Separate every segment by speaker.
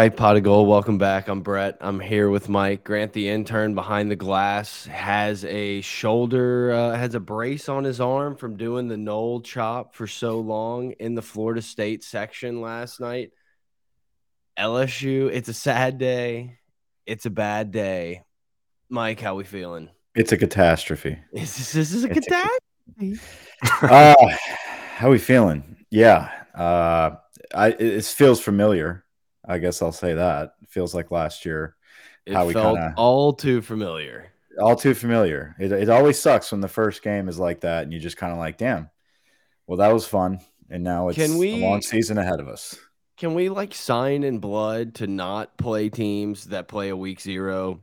Speaker 1: Right, pot of gold. Welcome back. I'm Brett. I'm here with Mike. Grant, the intern behind the glass, has a shoulder, uh, has a brace on his arm from doing the knoll chop for so long in the Florida State section last night. LSU, it's a sad day. It's a bad day. Mike, how we feeling?
Speaker 2: It's a catastrophe.
Speaker 1: Is this, this is a it's catastrophe.
Speaker 2: A, uh, how we feeling? Yeah. Uh, I it feels familiar I guess I'll say that. Feels like last year.
Speaker 1: It how we felt kinda, all too familiar.
Speaker 2: All too familiar. It, it always sucks when the first game is like that and you just kind of like, damn, well, that was fun. And now it's can we, a long season ahead of us.
Speaker 1: Can we like sign in blood to not play teams that play a week zero?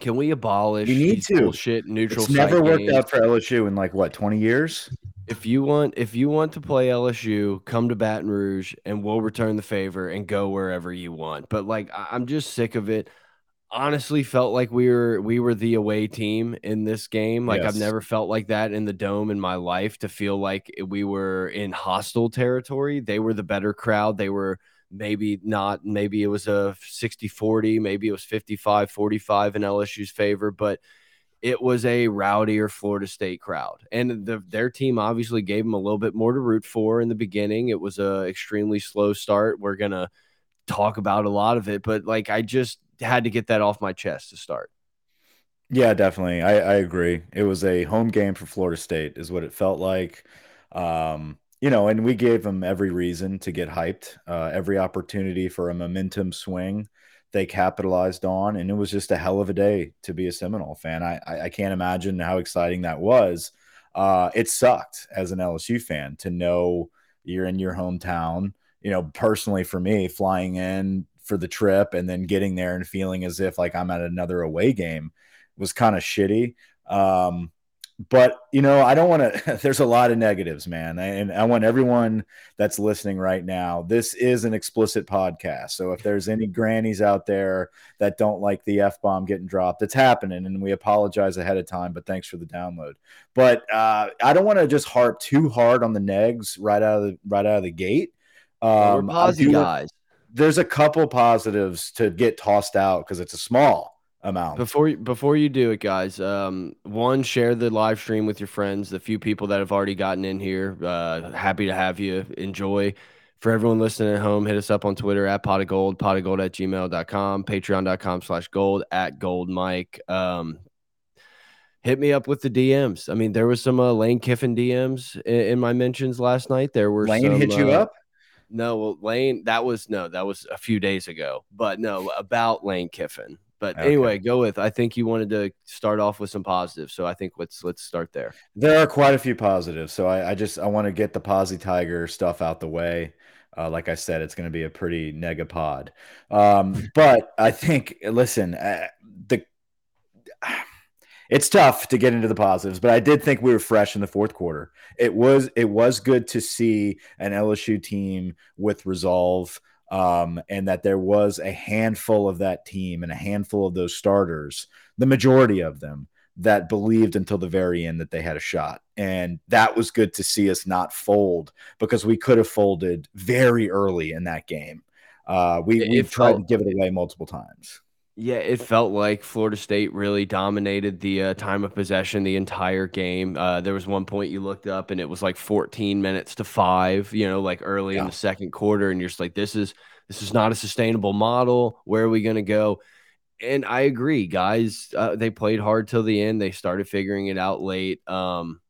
Speaker 1: Can we abolish you need to. bullshit neutral?
Speaker 2: It's never worked games? out for LSU in like what twenty years
Speaker 1: if you want if you want to play LSU, come to Baton Rouge and we'll return the favor and go wherever you want. But like I'm just sick of it. Honestly, felt like we were we were the away team in this game. Like yes. I've never felt like that in the dome in my life to feel like we were in hostile territory. They were the better crowd. They were maybe not maybe it was a 60-40, maybe it was 55-45 in LSU's favor, but it was a rowdier Florida State crowd. And the, their team obviously gave them a little bit more to root for in the beginning. It was a extremely slow start. We're going to talk about a lot of it, but like I just had to get that off my chest to start.
Speaker 2: Yeah, definitely. I, I agree. It was a home game for Florida State, is what it felt like. Um, you know, and we gave them every reason to get hyped, uh, every opportunity for a momentum swing they capitalized on, and it was just a hell of a day to be a Seminole fan. I I, can't imagine how exciting that was. Uh, it sucked as an LSU fan to know you're in your hometown. You know, personally for me, flying in for the trip and then getting there and feeling as if like I'm at another away game was kind of shitty. Um, but you know i don't want to there's a lot of negatives man and i want everyone that's listening right now this is an explicit podcast so if there's any grannies out there that don't like the f-bomb getting dropped it's happening and we apologize ahead of time but thanks for the download. But uh, i don't want to just harp too hard on the negs right out of the right out of the gate.
Speaker 1: Um, we're positive guys.
Speaker 2: there's a couple positives to get tossed out because it's a small amount.
Speaker 1: Before before you do it, guys, um, one share the live stream with your friends. The few people that have already gotten in here, uh, happy to have you. Enjoy. For everyone listening at home, hit us up on Twitter at pot of gold, pot of gold at gmail.com, patreon.com slash gold at gold Mike. Um, hit me up with the DMs. I mean, there was some uh, Lane Kiffin DMs in, in, my mentions last night. There were
Speaker 2: Lane
Speaker 1: some,
Speaker 2: hit you
Speaker 1: uh,
Speaker 2: up.
Speaker 1: No, well, Lane, that was no, that was a few days ago. But no, about Lane Kiffin. But okay. anyway, go with. I think you wanted to start off with some positives, so I think let's let's start there.
Speaker 2: There are quite a few positives, so I, I just I want to get the Posy Tiger stuff out the way. Uh, like I said, it's going to be a pretty nega pod. Um, but I think, listen, uh, the it's tough to get into the positives, but I did think we were fresh in the fourth quarter. It was it was good to see an LSU team with resolve um, and that there was a handful of that team and a handful of those starters, the majority of them that believed until the very end that they had a shot. And that was good to see us not fold because we could have folded very early in that game. Uh, we, we tried felt, to give it away multiple times.
Speaker 1: Yeah, it felt like Florida State really dominated the uh, time of possession the entire game. Uh, there was one point you looked up and it was like 14 minutes to five, you know, like early yeah. in the second quarter, and you're just like, this is this is not a sustainable model. Where are we going to go? And I agree, guys. Uh, they played hard till the end. They started figuring it out late. Um,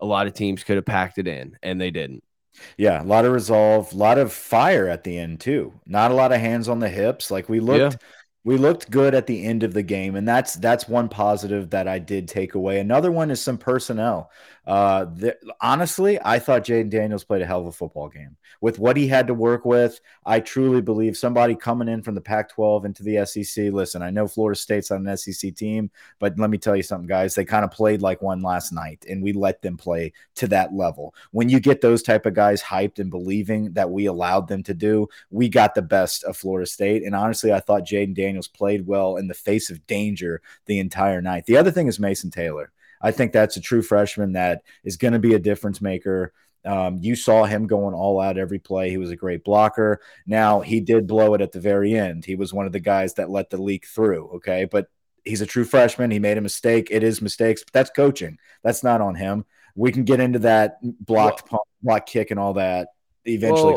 Speaker 1: a lot of teams could have packed it in, and they didn't.
Speaker 2: Yeah, a lot of resolve, a lot of fire at the end too. Not a lot of hands on the hips. Like we looked. Yeah we looked good at the end of the game, and that's that's one positive that I did take away. Another one is some personnel. Uh, honestly, I thought Jayden Daniels played a hell of a football game with what he had to work with. I truly believe somebody coming in from the Pac-12 into the SEC. Listen, I know Florida State's on an SEC team, but let me tell you something, guys. They kind of played like one last night, and we let them play to that level. When you get those type of guys hyped and believing that we allowed them to do, we got the best of Florida State. And honestly, I thought Jayden Daniels played well in the face of danger the entire night. The other thing is Mason Taylor. I think that's a true freshman that is going to be a difference maker. Um, you saw him going all out every play. He was a great blocker. Now he did blow it at the very end. He was one of the guys that let the leak through. Okay, but he's a true freshman. He made a mistake. It is mistakes, but that's coaching. That's not on him. We can get into that blocked well, pump, block kick and all that eventually.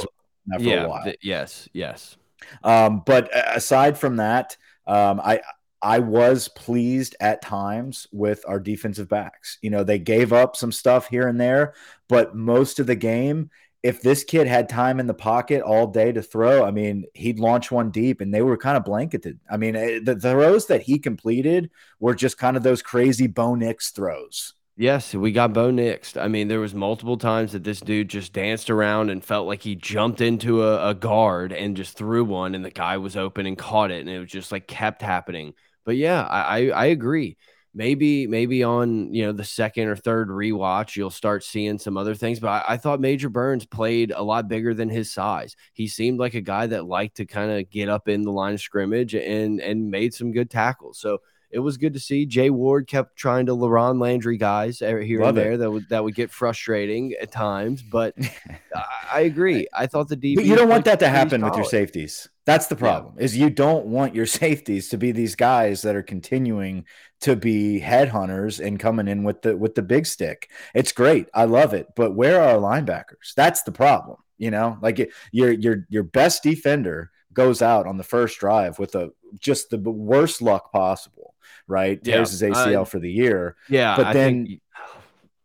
Speaker 1: Well, yeah. yes. Yes.
Speaker 2: Um, but aside from that, um, I I was pleased at times with our defensive backs. You know, they gave up some stuff here and there, but most of the game, if this kid had time in the pocket all day to throw, I mean, he'd launch one deep and they were kind of blanketed. I mean, eh, the, throws that he completed were just kind of those crazy Bo Nix throws.
Speaker 1: Yes, we got Bo Nix. I mean, there was multiple times that this dude just danced around and felt like he jumped into a, a guard and just threw one, and the guy was open and caught it, and it was just like kept happening. But yeah, I, I, agree. Maybe maybe on you know the second or third rewatch you'll start seeing some other things. But I, I thought Major Burns played a lot bigger than his size. He seemed like a guy that liked to kind of get up in the line of scrimmage and and made some good tackles. So it was good to see. Jay Ward kept trying to LaRon Landry guys eh, here Love and there it. that would that would get frustrating at times, but I, agree. I thought the DB.
Speaker 2: you don't want that to happen with your safeties. That's the problem. Yeah. Is you don't want your safeties to be these guys that are continuing to be headhunters and coming in with the with the big stick. It's great. I love it. But where are our linebackers? That's the problem. You know, like your your your best defender goes out on the first drive with a just the worst luck possible, right? Yeah, Tears his ACL I, for the year.
Speaker 1: Yeah,
Speaker 2: but then think...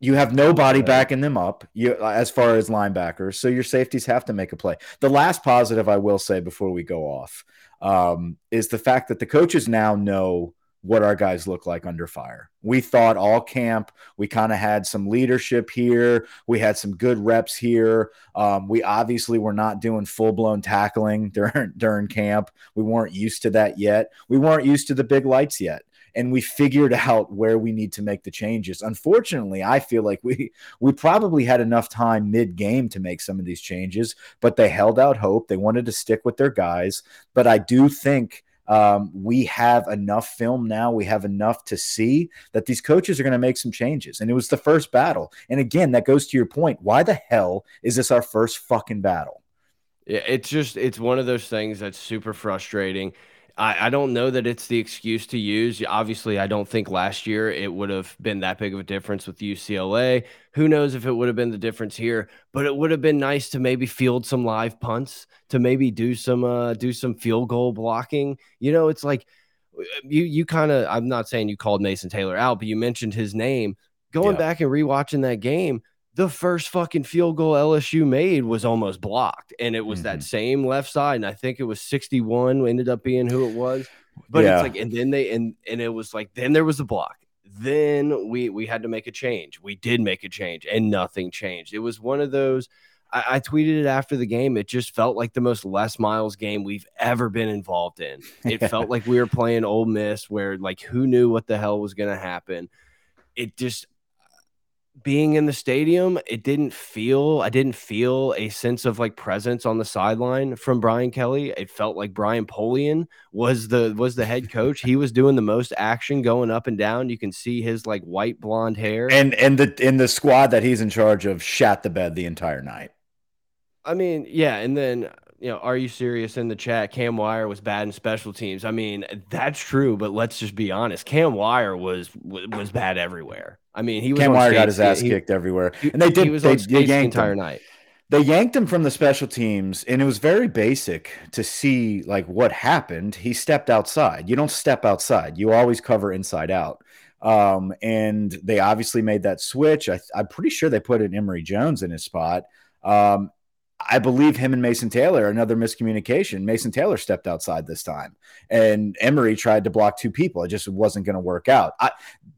Speaker 2: you have nobody backing them up. You as far as linebackers, so your safeties have to make a play. The last positive I will say before we go off um, is the fact that the coaches now know what our guys look like under fire. We thought all camp, we kind of had some leadership here. We had some good reps here. Um, we obviously were not doing full blown tackling during, during camp. We weren't used to that yet. We weren't used to the big lights yet. And we figured out where we need to make the changes. Unfortunately, I feel like we we probably had enough time mid game to make some of these changes, but they held out hope. They wanted to stick with their guys. But I do think um, we have enough film now. We have enough to see that these coaches are going to make some changes. And it was the first battle. And again, that goes to your point. Why the hell is this our first fucking battle?
Speaker 1: It's just, it's one of those things that's super frustrating. I, I don't know that it's the excuse to use. Obviously, I don't think last year it would have been that big of a difference with UCLA. Who knows if it would have been the difference here? But it would have been nice to maybe field some live punts, to maybe do some uh, do some field goal blocking. You know, it's like you you kind of. I'm not saying you called Mason Taylor out, but you mentioned his name. Going yeah. back and rewatching that game, the first fucking field goal LSU made was almost blocked, and it was mm -hmm. that mm-hmm. same left side, and I think it was 61 ended up being who it was. But yeah. it's like, and then they and and it was like, then there was a block. Then we we had to make a change. We did make a change, and nothing changed. It was one of those. I, I tweeted it after the game. It just felt like the most Les Miles game we've ever been involved in. It felt like we were playing Ole Miss, where like who knew what the hell was going to happen. It just being in the stadium, it didn't feel I didn't feel a sense of like presence on the sideline from Brian Kelly. It felt like Brian Polian was the was the head coach. he was doing the most action going up and down. You can see his like white blonde hair.
Speaker 2: And and the in the squad that he's in charge of shat the bed the entire night.
Speaker 1: I mean, yeah, and then you know, are you serious in the chat? Cam Wire was bad in special teams. I mean, that's true, but let's just be honest. Cam Wire was was bad everywhere. I mean, he was
Speaker 2: Cam Wire got his ass he, kicked everywhere, and they did. He was they, they
Speaker 1: the entire him. night.
Speaker 2: They yanked him from the special teams, and it was very basic to see like what happened. He stepped outside. You don't step outside. You always cover inside out. Um, and they obviously made that switch. I, am pretty sure they put an Emery Jones in his spot. Um, I believe him and Mason Taylor, another miscommunication. Mason Taylor stepped outside this time, and Emery tried to block two people. It just wasn't going to work out. I,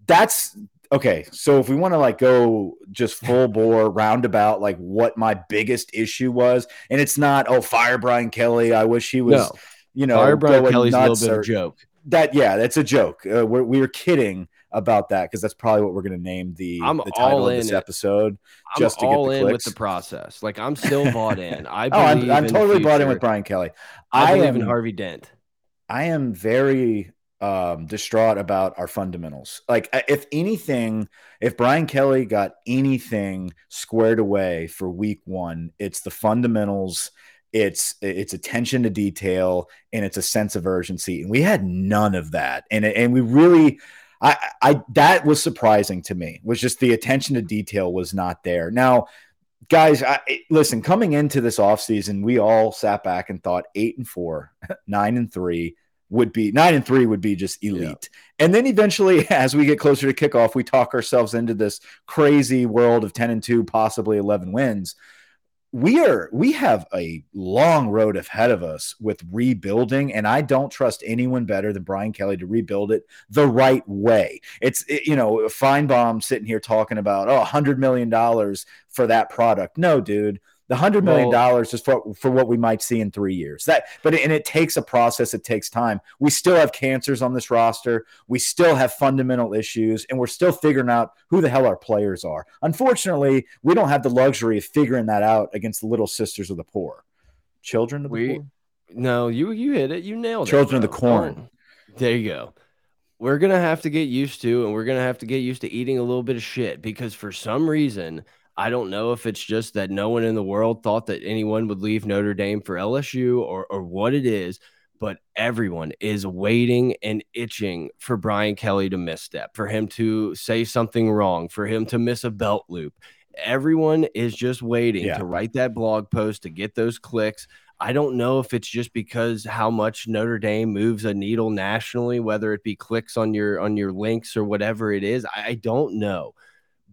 Speaker 2: that's okay. So if we want to like go just full bore roundabout, like what my biggest issue was, and it's not oh fire Brian Kelly. I wish he was, no. you know,
Speaker 1: fire Brian Kelly's a little bit of a joke.
Speaker 2: That yeah, that's a joke. Uh, we're, we were kidding about that because that's probably what we're going to name the, I'm the title of this it. episode.
Speaker 1: I'm just to all get the in clicks. with the process. Like I'm still bought in. I
Speaker 2: oh, I'm, I'm totally bought in with Brian Kelly.
Speaker 1: I, I believe am, in Harvey Dent.
Speaker 2: I am very um, distraught about our fundamentals. Like, if anything, if Brian Kelly got anything squared away for week one, it's the fundamentals, it's it's attention to detail, and it's a sense of urgency. And we had none of that. And and we really I I that was surprising to me. Was just the attention to detail was not there. Now guys, I, listen, coming into this offseason, we all sat back and thought eight and four, nine and three would be nine and three would be just elite. Yeah. And then eventually, as we get closer to kickoff, we talk ourselves into this crazy world of 10 and two, possibly 11 wins we are we have a long road ahead of us with rebuilding and i don't trust anyone better than brian kelly to rebuild it the right way. It's it, you know Finebaum sitting here talking about oh 100 million dollars for that product. No dude the hundred million dollars well, is for for what we might see in three years. That, but and it takes a process. It takes time. We still have cancers on this roster. We still have fundamental issues, and we're still figuring out who the hell our players are. Unfortunately, we don't have the luxury of figuring that out against the little sisters of the poor, children of the we, poor.
Speaker 1: No, you you hit it. You nailed
Speaker 2: children
Speaker 1: it.
Speaker 2: Children of the corn.
Speaker 1: Oh, there you go we're gonna have to get used to and we're gonna have to get used to eating a little bit of shit because for some reason I don't know if it's just that no one in the world thought that anyone would leave Notre Dame for LSU or, or what it is, but everyone is waiting and itching for Brian Kelly to misstep, for him to say something wrong, for him to miss a belt loop. Everyone is just waiting yeah. to write that blog post to get those clicks. I don't know if it's just because how much Notre Dame moves a needle nationally, whether it be clicks on your on your links or whatever it is. I, I don't know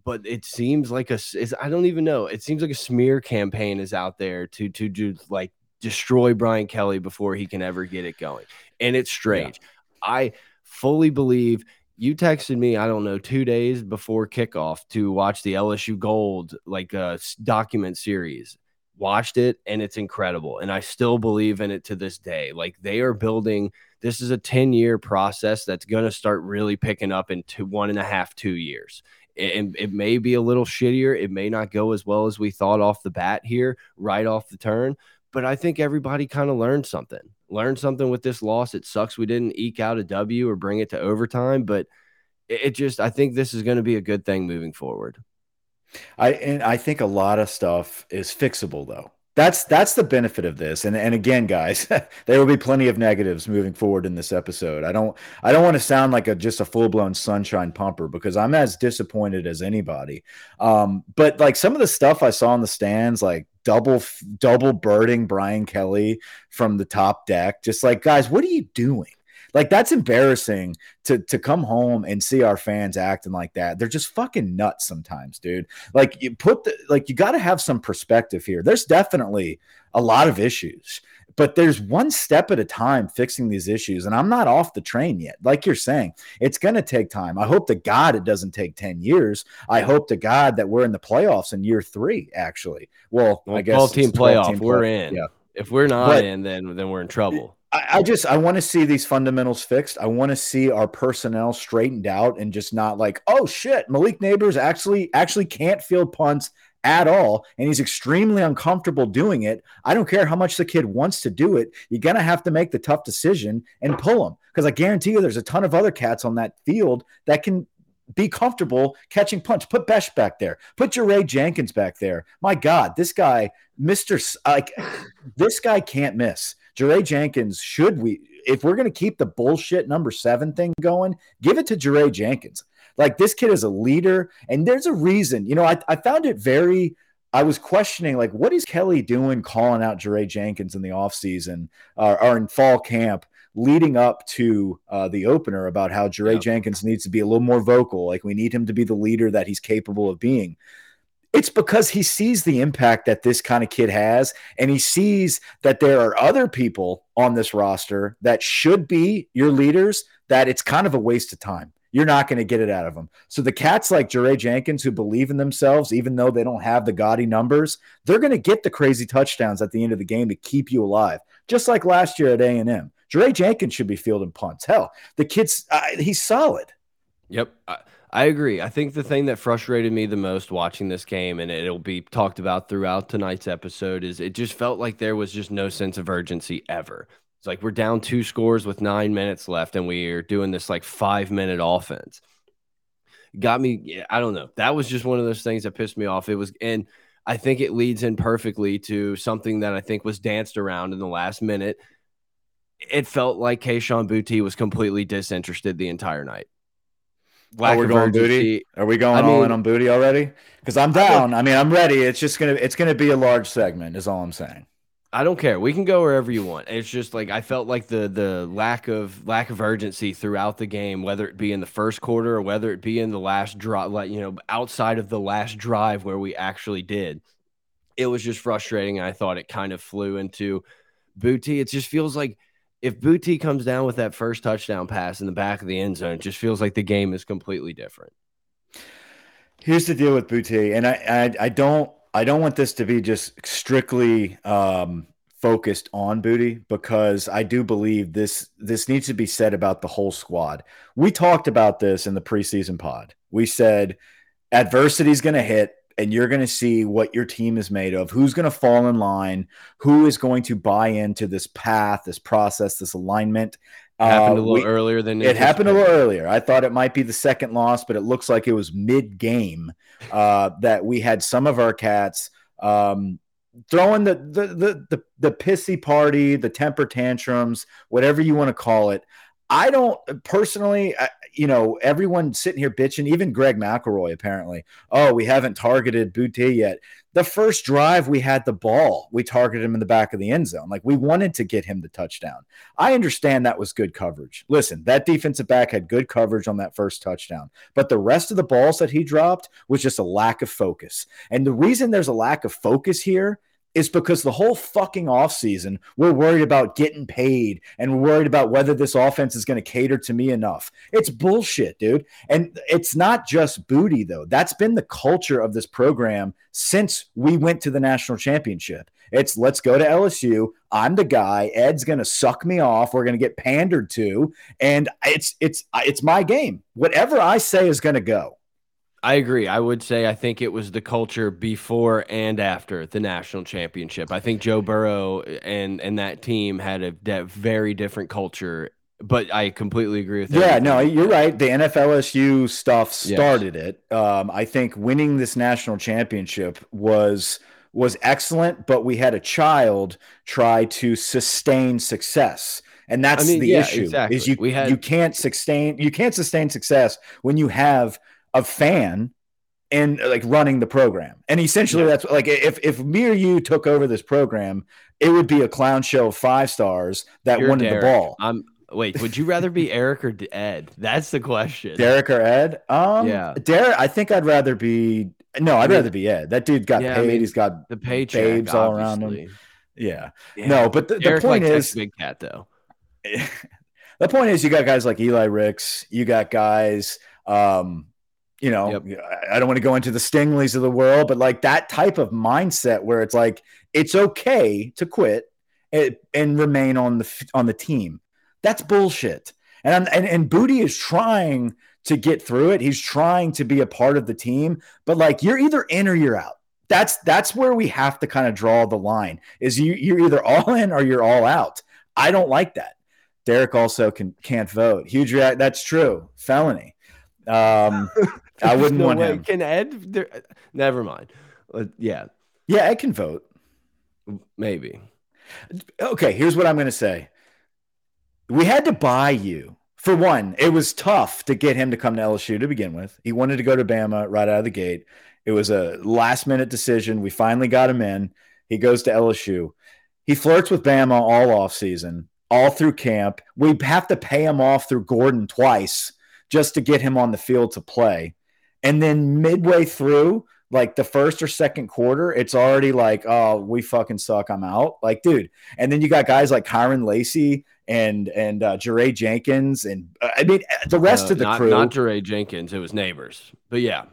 Speaker 1: but it seems like a I don't even know. It seems like a smear campaign is out there to to do like destroy Brian Kelly before he can ever get it going. And it's strange. Yeah. I fully believe you texted me, I don't know, two days before kickoff to watch the LSU Gold like uh, document series. Watched it and it's incredible. And I still believe in it to this day. Like they are building, this is a 10 year process that's going to start really picking up in two, one and a half, two years and it may be a little shittier. It may not go as well as we thought off the bat here, right off the turn. But I think everybody kind of learned something. Learned something with this loss. It sucks we didn't eke out a W or bring it to overtime, but it just I think this is going to be a good thing moving forward.
Speaker 2: I and I think a lot of stuff is fixable though that's that's the benefit of this. And and again guys there will be plenty of negatives moving forward in this episode. I don't i don't want to sound like a just a full-blown sunshine pumper because i'm as disappointed as anybody. Um, but like some of the stuff i saw in the stands like double double birding brian kelly from the top deck just like guys what are you doing like that's embarrassing to to come home and see our fans acting like that. They're just fucking nuts sometimes, dude. Like you put the like you got to have some perspective here. There's definitely a lot of issues, but there's one step at a time fixing these issues. And I'm not off the train yet. Like you're saying, it's going to take time. I hope to God it doesn't take 10 years. I hope to God that we're in the playoffs in year three, actually. Well, well I guess
Speaker 1: 12 team playoff. Team we're play. in. Yeah. If we're not but, in, then then we're in trouble.
Speaker 2: I, I just I want to see these fundamentals fixed. I want to see our personnel straightened out and just not like, oh shit, Malik Nabers actually actually can't field punts at all and he's extremely uncomfortable doing it. I don't care how much the kid wants to do it. You're gonna have to make the tough decision and pull him because i guarantee you there's a ton of other cats on that field that can be comfortable catching punch put besh back there. Put Jaray Jenkins back there. My god this guy mr like this guy can't miss Jaray Jenkins, should we, if we're going to keep the bullshit number seven thing going, give it to Jaray Jenkins. Like this kid is a leader, and there's a reason. You know, I, I found it very. I was questioning, like, what is Kelly doing calling out Jaray Jenkins in the offseason uh, or in fall camp leading up to uh, the opener about how yeah. Jenkins needs to be a little more vocal. Like, we need him to be the leader that he's capable of being. It's because he sees the impact that this kind of kid has, and he sees that there are other people on this roster that should be your leaders, that it's kind of a waste of time. You're not going to get it out of them. So the cats like Jaray Jenkins who believe in themselves, even though they don't have the gaudy numbers, they're going to get the crazy touchdowns at the end of the game to keep you alive. Just like last year at A&M. Jaray Jenkins should be fielding punts. Hell, the kid's uh, he's solid.
Speaker 1: Yep. I agree. I think the thing that frustrated me the most watching this game, and it'll be talked about throughout tonight's episode, is it just felt like there was just no sense of urgency ever. It's like we're down two scores with nine minutes left, and we're doing this like five minute offense. Got me. I don't know. That was just one of those things that pissed me off. It was, and I think it leads in perfectly to something that I think was danced around in the last minute. It felt like Kayshon Boutte was completely disinterested the entire night.
Speaker 2: Lack oh, we're going Boutte? Are we going I all mean, in on Boutte already? Because I'm down. I mean, I'm ready. It's just gonna it's gonna be a large segment. Is all I'm saying.
Speaker 1: I don't care. We can go wherever you want. It's just like I felt like the the lack of lack of urgency throughout the game, whether it be in the first quarter or whether it be in the last drive, like you know, outside of the last drive where we actually did. It was just frustrating. I thought it kind of flew into Boutte. It just feels like if Boutte comes down with that first touchdown pass in the back of the end zone, it just feels like the game is completely different.
Speaker 2: Here's the deal with Boutte, and I, I, I don't I don't want this to be just strictly um, focused on Boutte because I do believe this this needs to be said about the whole squad. We talked about this in the preseason pod. We said adversity is going to hit and you're going to see what your team is made of, who's going to fall in line, who is going to buy into this path, this process, this alignment.
Speaker 1: Happened uh, a little we, earlier than
Speaker 2: it happened a little earlier. I thought it might be the second loss, but it looks like it was mid game uh, that we had some of our cats um, throwing the, the the the the pissy party, the temper tantrums, whatever you want to call it. I don't uh, personally, I, you know, everyone sitting here bitching, even Greg McElroy apparently. Oh, we haven't targeted Boutte yet. The first drive, we had the ball. We targeted him in the back of the end zone. Like we wanted to get him the touchdown. I understand that was good coverage. Listen, that defensive back had good coverage on that first touchdown, but the rest of the balls that he dropped was just a lack of focus. And the reason there's a lack of focus here is because the whole fucking offseason, we're worried about getting paid and worried about whether this offense is going to cater to me enough. It's bullshit, dude. And it's not just Boutte, though. That's been the culture of this program since we went to the national championship. It's let's go to LSU. I'm the guy. Ed's going to suck me off. We're going to get pandered to. And it's, it's, it's my game. Whatever I say is going to go.
Speaker 1: I agree. I would say I think it was the culture before and after the national championship. I think Joe Burrow and and that team had a that very different culture. But I completely agree with that.
Speaker 2: Yeah, no, you're right. The NFLSU stuff started yes. it. Um, I think winning this national championship was was excellent, but we had a child try to sustain success and that's I mean, the yeah, issue exactly. is you we had, you can't sustain you can't sustain success when you have a fan and like running the program. And essentially, yeah. that's like if if me or you took over this program, it would be a clown show of five stars that You're wanted Derek. the ball.
Speaker 1: I'm wait. Would you rather be Eric or Ed? That's the question.
Speaker 2: Derek or Ed? Um, yeah, Derek. I think I'd rather be. No, I'd I mean, rather be Ed. That dude got yeah, paid. I mean, He's got
Speaker 1: the paycheck babes all around him.
Speaker 2: Yeah. yeah. No, but the, the point is,
Speaker 1: big cat though.
Speaker 2: the point is, you got guys like Eli Ricks. You got guys. Um, you know, yep. I don't want to go into the Stingleys of the world, but like that type of mindset where it's like it's okay to quit and, and remain on the on the team. That's bullshit. And and and Boutte is trying to get through it. He's trying to be a part of the team, but like you're either in or you're out. That's that's where we have to kind of draw the line. Is you you're either all in or you're all out. I don't like that. Derek also can can't vote. Huge react. That's true. Felony. Um, I wouldn't no want way. him.
Speaker 1: Can Ed? There, never mind. Uh, yeah,
Speaker 2: yeah, Ed can vote.
Speaker 1: Maybe.
Speaker 2: Okay, here's what I'm going to say. We had to buy you. For one, it was tough to get him to come to LSU to begin with. He wanted to go to Bama right out of the gate. It was a last minute decision. We finally got him in. He goes to LSU. He flirts with Bama all off season, all through camp. We have to pay him off through Gordon twice just to get him on the field to play. And then midway through, like the first or second quarter, it's already like, oh, we fucking suck. I'm out. Like, dude. And then you got guys like Kyren Lacy and and uh, Jaray Jenkins and uh, I mean the rest uh, of the
Speaker 1: not,
Speaker 2: crew.
Speaker 1: Not Jaray Jenkins. It was Nabers. But yeah,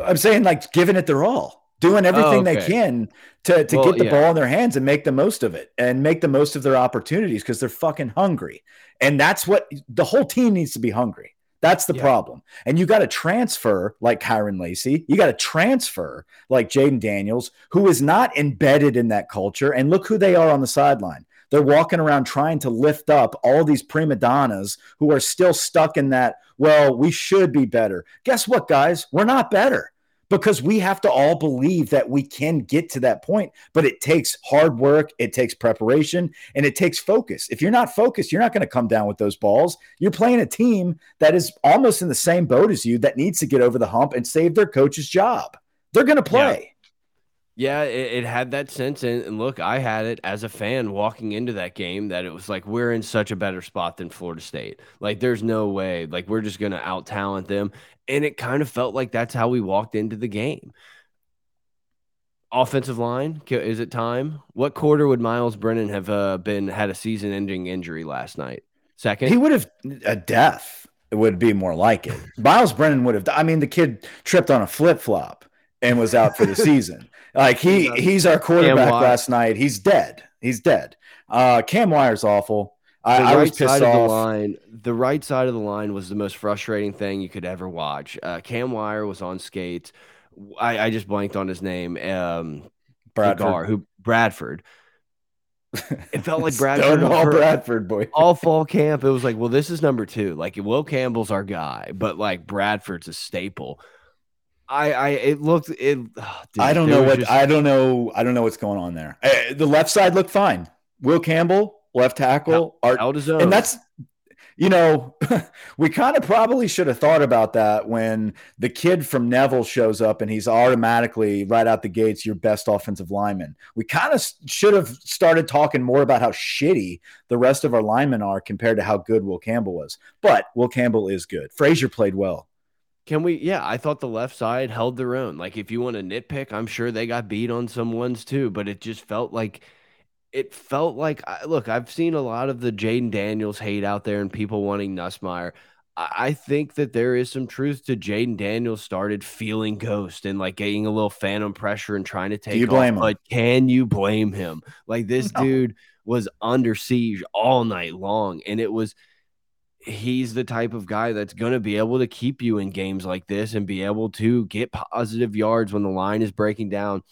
Speaker 2: I'm saying like giving it their all, doing everything oh, okay. they can to to well, get the yeah. ball in their hands and make the most of it and make the most of their opportunities because they're fucking hungry. And that's what the whole team needs to be hungry. That's the yeah. problem. And you got to transfer like Kyren Lacy. You got to transfer like Jayden Daniels, who is not embedded in that culture. And look who they are on the sideline. They're walking around trying to lift up all these prima donnas who are still stuck in that, well, we should be better. Guess what, guys? We're not better because we have to all believe that we can get to that point. But it takes hard work, it takes preparation, and it takes focus. If you're not focused, you're not going to come down with those balls. You're playing a team that is almost in the same boat as you that needs to get over the hump and save their coach's job. They're going to play.
Speaker 1: Yeah. Yeah, it, it, had that sense. And, look, I had it as a fan walking into that game that it was like, we're in such a better spot than Florida State. Like, there's no way. Like, we're just going to out talent them. And it kind of felt like that's how we walked into the game. Offensive line, is it time? What quarter would Myles Brennan have uh, been had a season ending injury last night? Second?
Speaker 2: He would have a death It would be more like it. Myles Brennan would have, I mean, the kid tripped on a flip flop and was out for the season. Like he he's our quarterback last night. He's dead. He's dead. Uh, Cam Wire's awful. I,
Speaker 1: right
Speaker 2: I, was pissed
Speaker 1: off.
Speaker 2: The
Speaker 1: line, the right side of the line was the most frustrating thing you could ever watch. Uh, Cam Wire was on skates. I, I just blanked on his name. Um, Bradford. who Bradford. It felt like Bradford.
Speaker 2: all Bradford boy.
Speaker 1: all fall camp. It was like, well, this is number two. Like Will Campbell's our guy, but like Bradford's a staple. I, I, it looked, it.
Speaker 2: Oh, dude, I don't know what, just... I don't know, I don't know what's going on there. Uh, the left side looked fine. Will Campbell, left tackle,
Speaker 1: Art, and
Speaker 2: that's, you know, we kind of probably should have thought about that when the kid from Neville shows up and he's automatically right out the gates your best offensive lineman. We kind of should have started talking more about how shitty the rest of our linemen are compared to how good Will Campbell was. But Will Campbell is good. Frazier played well.
Speaker 1: Can we? Yeah, I thought the left side held their own. Like, if you want to nitpick, I'm sure they got beat on some ones too, but it just felt like it felt like look, I've seen a lot of the Jayden Daniels hate out there and people wanting Nussmeier. I think that there is some truth to Jayden Daniels started feeling ghost and like getting a little phantom pressure and trying to take. Do
Speaker 2: you blame
Speaker 1: off,
Speaker 2: him?
Speaker 1: But can you blame him? Like this no. dude was under siege all night long, and it was he's the type of guy that's going to be able to keep you in games like this and be able to get positive yards when the line is breaking down.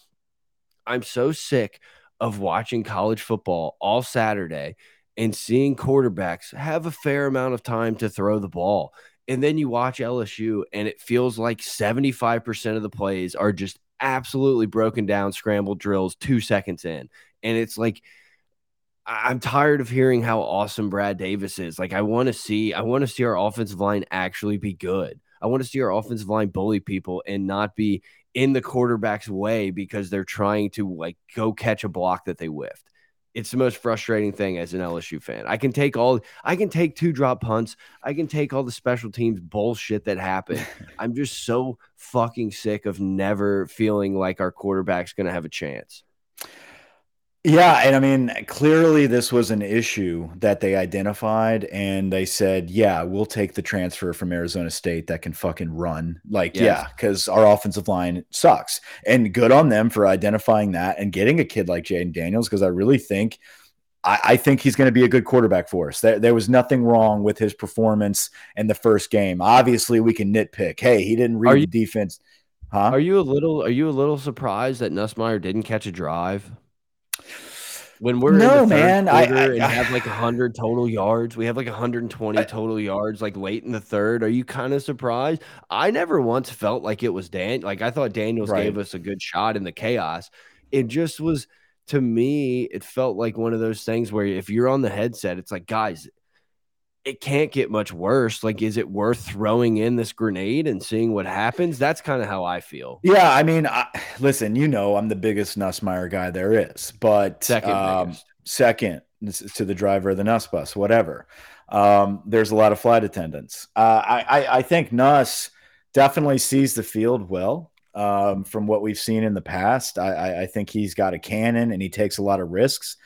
Speaker 1: I'm so sick of watching college football all Saturday and seeing quarterbacks have a fair amount of time to throw the ball. And then you watch LSU and it feels like 75% of the plays are just absolutely broken down scrambled drills 2 seconds in. And it's like I'm tired of hearing how awesome Brad Davis is. Like, I want to see, I want to see our offensive line actually be good. I want to see our offensive line bully people and not be in the quarterback's way because they're trying to like go catch a block that they whiffed. It's the most frustrating thing as an LSU fan. I can take all, I can take two drop punts. I can take all the special teams bullshit that happened. I'm just so fucking sick of never feeling like our quarterback's going to have a chance.
Speaker 2: Yeah, and I mean, clearly this was an issue that they identified, and they said, "Yeah, we'll take the transfer from Arizona State that can fucking run." Like, yes. yeah, because our offensive line sucks, and good on them for identifying that and getting a kid like Jayden Daniels. Because I really think, I, I think he's going to be a good quarterback for us. There, there was nothing wrong with his performance in the first game. Obviously, we can nitpick. Hey, he didn't read you, the defense. Huh?
Speaker 1: Are you a little? Are you a little surprised that Nussmeier didn't catch a drive? When we're
Speaker 2: no man, I, I,
Speaker 1: and have like hundred total yards, we have like 120 I, total yards like late in the third. Are you kind of surprised? I never once felt like it was Dan. Like I thought Daniels right. gave us a good shot in the chaos. It just was to me. It felt like one of those things where if you're on the headset, it's like guys, it can't get much worse. Like, is it worth throwing in this grenade and seeing what happens? That's kind of how I feel.
Speaker 2: Yeah, I mean, I, listen, you know, I'm the biggest Nussmeier guy there is, but
Speaker 1: second, um,
Speaker 2: second to the driver of the Nuss bus, whatever. Um, there's a lot of flight attendants. Uh, I, I, I think Nuss definitely sees the field well. Um, from what we've seen in the past, I, I, I think he's got a cannon and he takes a lot of risks.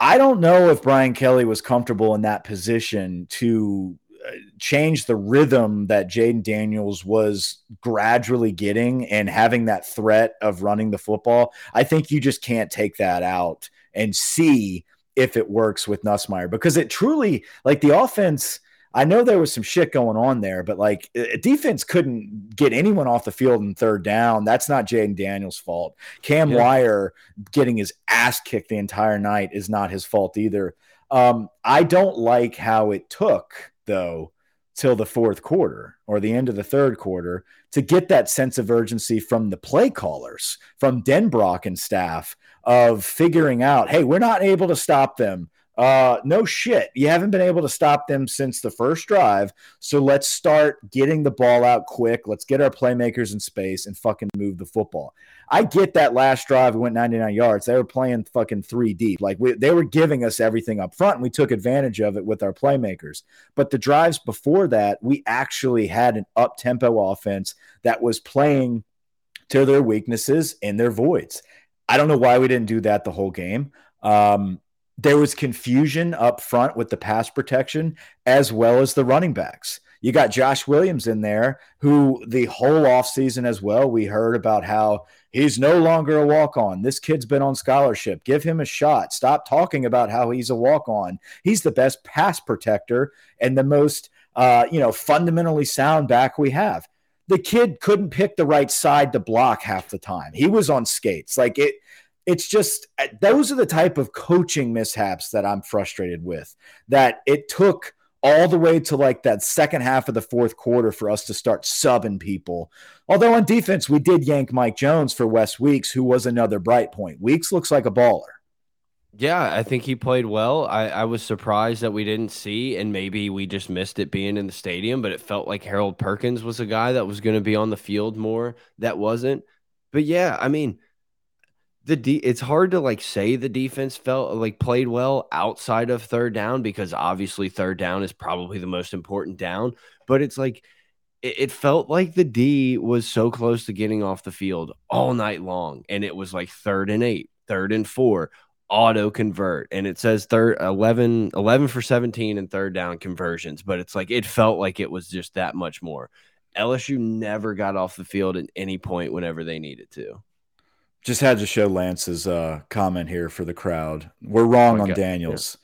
Speaker 2: I don't know if Brian Kelly was comfortable in that position to uh, change the rhythm that Jayden Daniels was gradually getting and having that threat of running the football. I think you just can't take that out and see if it works with Nussmeier because it truly like the offense. I know there was some shit going on there, but like defense couldn't get anyone off the field in third down. That's not Jayden Daniels' fault. Cam yeah. Wire getting his ass kicked the entire night is not his fault either. Um, I don't like how it took, though, till the fourth quarter or the end of the third quarter to get that sense of urgency from the play callers, from Denbrock and staff of figuring out, hey, we're not able to stop them. Uh, no shit. You haven't been able to stop them since the first drive. So let's start getting the ball out quick. Let's get our playmakers in space and fucking move the football. I get that last drive we went 99 yards. They were playing fucking three deep. Like we, they were giving us everything up front, and we took advantage of it with our playmakers. But the drives before that, we actually had an up tempo offense that was playing to their weaknesses and their voids. I don't know why we didn't do that the whole game. Um, there was confusion up front with the pass protection as well as the running backs. You got Josh Williams in there, who the whole offseason as well, we heard about how he's no longer a walk on. This kid's been on scholarship. Give him a shot. Stop talking about how he's a walk on. He's the best pass protector and the most, uh, you know, fundamentally sound back we have. The kid couldn't pick the right side to block half the time. He was on skates. Like it, it's just uh, those are the type of coaching mishaps that I'm frustrated with. That it took all the way to like that second half of the fourth quarter for us to start subbing people. Although on defense, we did yank Mike Jones for West Weeks, who was another bright point. Weeks looks like a baller.
Speaker 1: Yeah, I think he played well. I, I was surprised that we didn't see, and maybe we just missed it being in the stadium, but it felt like Harold Perkins was a guy that was going to be on the field more. That wasn't. But yeah, I mean, the de it's hard to like say the defense felt like played well outside of third down because obviously third down is probably the most important down but it's like it, it, felt like the D was so close to getting off the field all night long and it was like third and eight third and four auto convert and it says third 11 11 for 17 and third down conversions but it's like it felt like it was just that much more. LSU never got off the field at any point whenever they needed to
Speaker 2: just had to show Lance's uh, comment here for the crowd. We're wrong okay. on Daniels.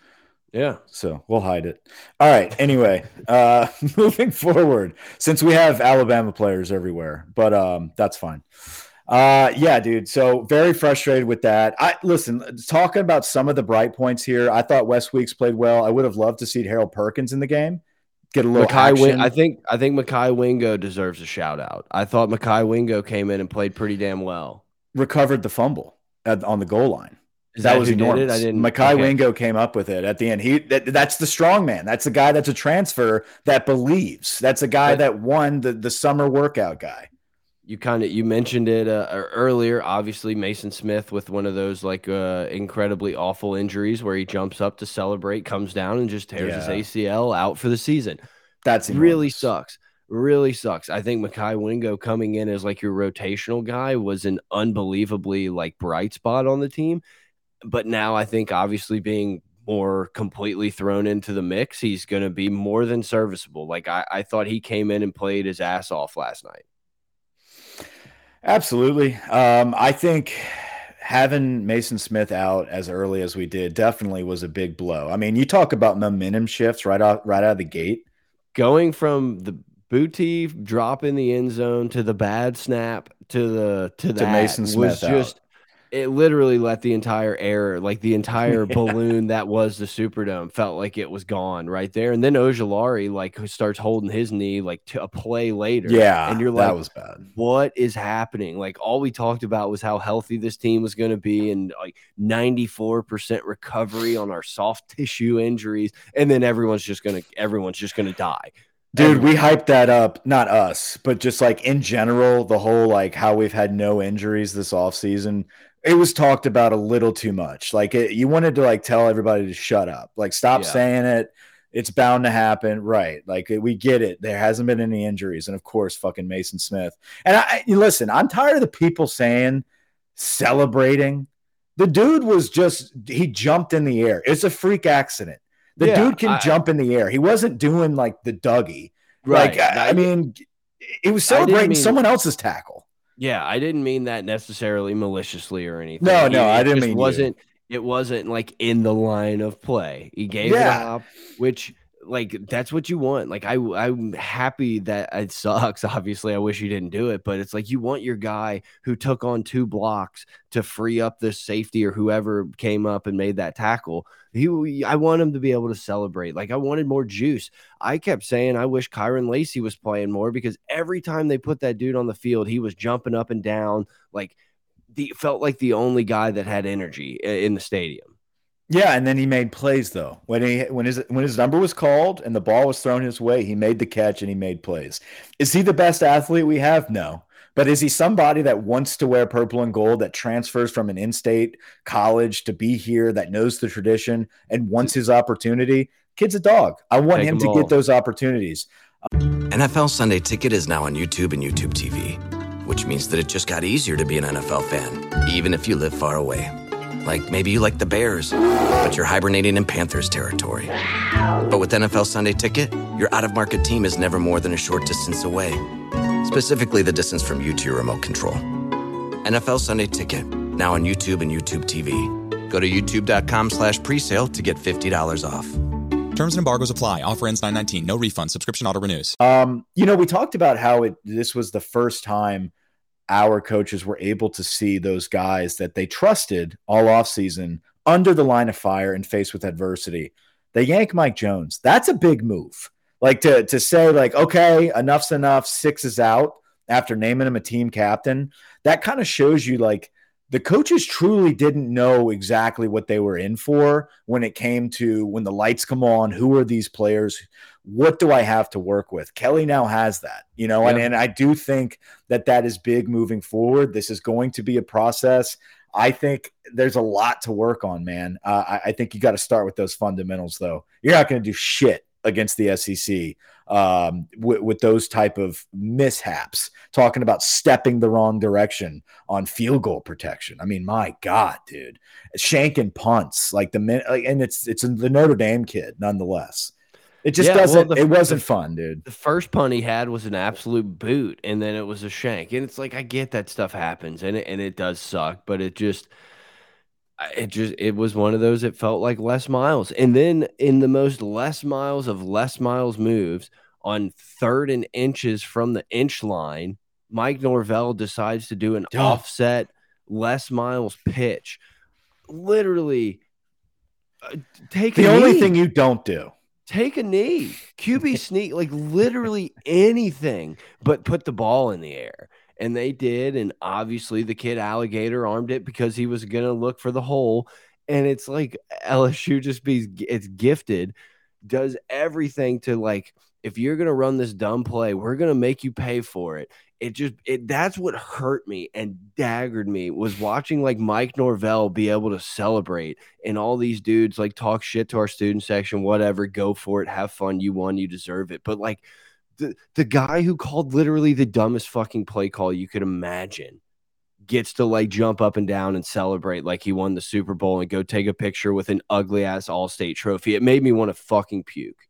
Speaker 1: Yeah. yeah.
Speaker 2: So we'll hide it. All right. Anyway, uh, moving forward, since we have Alabama players everywhere, but um, that's fine. Uh, yeah, dude. So very frustrated with that. I listen, talking about some of the bright points here. I thought West Weeks played well. I would have loved to see Harold Perkins in the game. Get a little
Speaker 1: Wing, I think I think Mekhi Wingo deserves a shout out. I thought Mekhi Wingo came in and played pretty damn well
Speaker 2: recovered the fumble at, on the goal line. Is that, that was enormous. Did I didn't. Mekhi okay. Wingo came up with it at the end. He that, that's the strong man. That's the guy that's a transfer that believes. That's a guy but, that won the the summer workout guy.
Speaker 1: You kind of you mentioned it uh, earlier. Obviously, Maason Smith with one of those like uh, incredibly awful injuries where he jumps up to celebrate, comes down and just tears yeah. his ACL out for the season.
Speaker 2: That's
Speaker 1: enormous. really sucks really sucks. I think Mekhi Wingo coming in as like your rotational guy was an unbelievably like bright spot on the team. But now I think obviously being more completely thrown into the mix, he's going to be more than serviceable. Like I, I thought he came in and played his ass off last night.
Speaker 2: Absolutely. Um, I think having Maason Smith out as early as we did definitely was a big blow. I mean, you talk about momentum shifts right out right out of the gate.
Speaker 1: Going from the Boutte drop in the end zone to the bad snap to the to, the Maason Smith was just out. it literally let the entire air like the entire yeah. balloon that was the Superdome felt like it was gone right there. And then Ojulari like starts holding his knee like to a play later.
Speaker 2: Yeah,
Speaker 1: and you're like,
Speaker 2: that was bad.
Speaker 1: What is happening? Like all we talked about was how healthy this team was going to be and like 94 percent recovery on our soft tissue injuries, and then everyone's just gonna everyone's just gonna die.
Speaker 2: Dude, we hyped that up, not us, but just like in general, the whole like how we've had no injuries this off season. It was talked about a little too much. Like it, you wanted to like tell everybody to shut up. Like stop yeah. saying it. It's bound to happen, right? Like we get it. There hasn't been any injuries, and of course, fucking Maason Smith. And I listen. I'm tired of the people saying celebrating. The dude was just he jumped in the air. It's a freak accident. The yeah, dude can I, jump in the air. He wasn't doing like the Dougie. Right. Like, I, I mean, it was celebrating mean, someone else's tackle.
Speaker 1: Yeah, I didn't mean that necessarily maliciously or anything.
Speaker 2: No, no, it, I didn't mean
Speaker 1: wasn't. You. It wasn't like in the line of play. He gave yeah. it up, which like that's what you want. Like I I'm happy that it sucks. Obviously, I wish you didn't do it, but it's like you want your guy who took on two blocks to free up the safety or whoever came up and made that tackle. He I want him to be able to celebrate. Like I wanted more juice. I kept saying I wish Kyren Lacy was playing more because every time they put that dude on the field, he was jumping up and down like the felt like the only guy that had energy in the stadium.
Speaker 2: Yeah, and then he made plays though. When he when his when his number was called and the ball was thrown his way, he made the catch and he made plays. Is he the best athlete we have? No. But is he somebody that wants to wear purple and gold that transfers from an in-state college to be here that knows the tradition and wants his opportunity? Kid's a dog. I want Take him to all. get those opportunities.
Speaker 3: NFL Sunday Ticket is now on YouTube and YouTube TV, which means that it just got easier to be an NFL fan, even if you live far away. Like maybe you like the Bears, but you're hibernating in Panthers territory. But with NFL Sunday Ticket, your out of market team is never more than a short distance away. Specifically, the distance from you to your remote control. NFL Sunday Ticket, now on YouTube and YouTube TV. Go to youtube.com slash presale to get $50 off.
Speaker 4: Terms and embargoes apply. Offer ends 919. No refund. Subscription auto renews.
Speaker 2: Um, you know, we talked about how it this was the first time our coaches were able to see those guys that they trusted all offseason under the line of fire and faced with adversity. They yank Mike Jones. That's a big move. Like to to say like okay, enough's enough, six is out after naming him a team captain. That kind of shows you like the coaches truly didn't know exactly what they were in for when it came to when the lights come on, who are these players? what do I have to work with? Kelly now has that, you know, and, and I do think that that is big moving forward. This is going to be a process. I think there's a lot to work on, man. Uh, I, I, think you got to start with those fundamentals, though. You're not going to do shit against the SEC um, with, with, those type of mishaps. Talking about stepping the wrong direction on field goal protection. I mean, my God, dude, shanking punts like the minute, and it's it's the Notre Dame kid, nonetheless. It just yeah, doesn't. Well, the, it wasn't
Speaker 1: the,
Speaker 2: fun, dude.
Speaker 1: The first punt he had was an absolute boot, and then it was a shank. And it's like I get that stuff happens, and it and it does suck, but it just, it just it was one of those. It felt like Les Miles, and then in the most Les Miles of Les Miles moves on third and inches from the inch line, Mike Norvell decides to do an oh. offset Les Miles pitch. Literally, uh, take
Speaker 2: the only knee. thing you don't do
Speaker 1: take a knee, QB sneak, like literally anything, but put the ball in the air. And they did. And obviously, the kid alligator armed it because he was going to look for the hole. And it's like LSU just be, it's gifted, does everything to like, if you're going to run this dumb play, we're going to make you pay for it it just it that's what hurt me and daggered me was watching like Mike Norvell be able to celebrate and all these dudes like talk shit to our student section, whatever, go for it, have fun, you won, you deserve it. But like the the guy who called literally the dumbest fucking play call you could imagine gets to like jump up and down and celebrate like he won the Super Bowl and go take a picture with an ugly ass all state trophy. It made me want to fucking puke.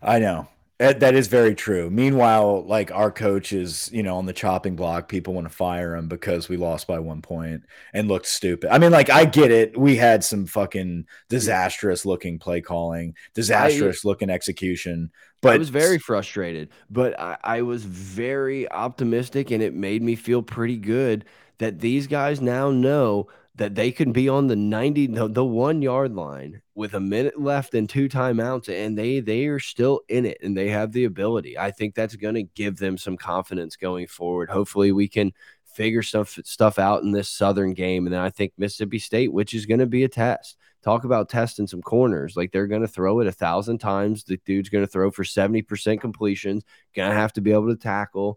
Speaker 2: I know. That, that is very true. Meanwhile, like our coach is, you know, on the chopping block. People want to fire him because we lost by one point and looked stupid. I mean, like I get it. We had some fucking disastrous looking play calling, disastrous I, looking execution. But
Speaker 1: I was very frustrated. But I, I was very optimistic, and it made me feel pretty good that these guys now know that they can be on the 90 the, the one yard line with a minute left and two timeouts and they they are still in it and they have the ability. I think that's going to give them some confidence going forward. Hopefully we can figure stuff stuff out in this southern game and then i think mississippi state which is going to be a test. Talk about testing some corners. Like they're going to throw it a thousand times. The dude's going to throw for 70% completions to have to be able to tackle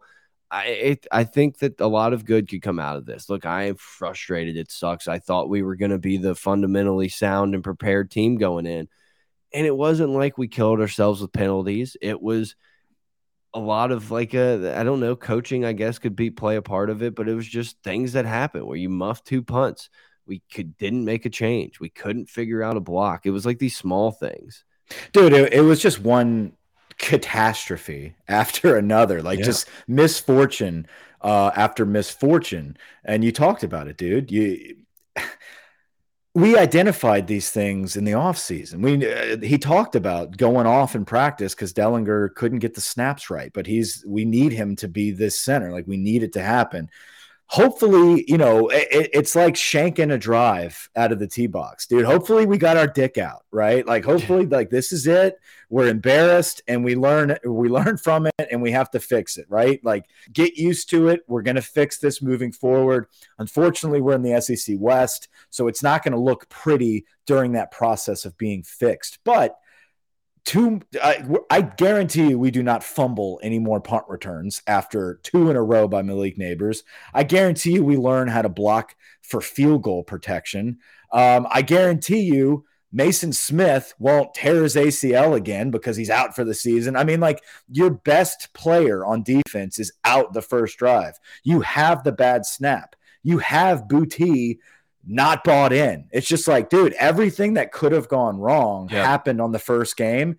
Speaker 1: I it, I think that a lot of good could come out of this. Look, I am frustrated. It sucks. I thought we were going to be the fundamentally sound and prepared team going in, and it wasn't like we killed ourselves with penalties. It was a lot of like a I don't know coaching. I guess could be play a part of it, but it was just things that happen where you muff two punts. We could didn't make a change. We couldn't figure out a block. It was like these small things.
Speaker 2: Dude, it, it was just one catastrophe after another, like yeah. just misfortune uh, after misfortune. And you talked about it, dude. You we identified these things in the offseason. We uh, he talked about going off in practice because Dellinger couldn't get the snaps right, but he's we need him to be this center. Like we need it to happen hopefully, you know, it, it's like shanking a drive out of the tee box, dude. Hopefully, we got our dick out, right? Like, hopefully, like this is it. We're embarrassed, and we learn we learn from it, and we have to fix it, right? Like, get used to it. We're gonna fix this moving forward. Unfortunately, we're in the SEC West, so it's not gonna look pretty during that process of being fixed, but two I, I, guarantee you we do not fumble any more punt returns after two in a row by Malik Nabers I guarantee you we learn how to block for field goal protection. Um, I guarantee you Maason Smith won't tear his ACL again because he's out for the season. I mean, like your best player on defense is out the first drive. You have the bad snap. You have Boutte not bought in. It's just like, dude, everything that could have gone wrong yeah. happened on the first game.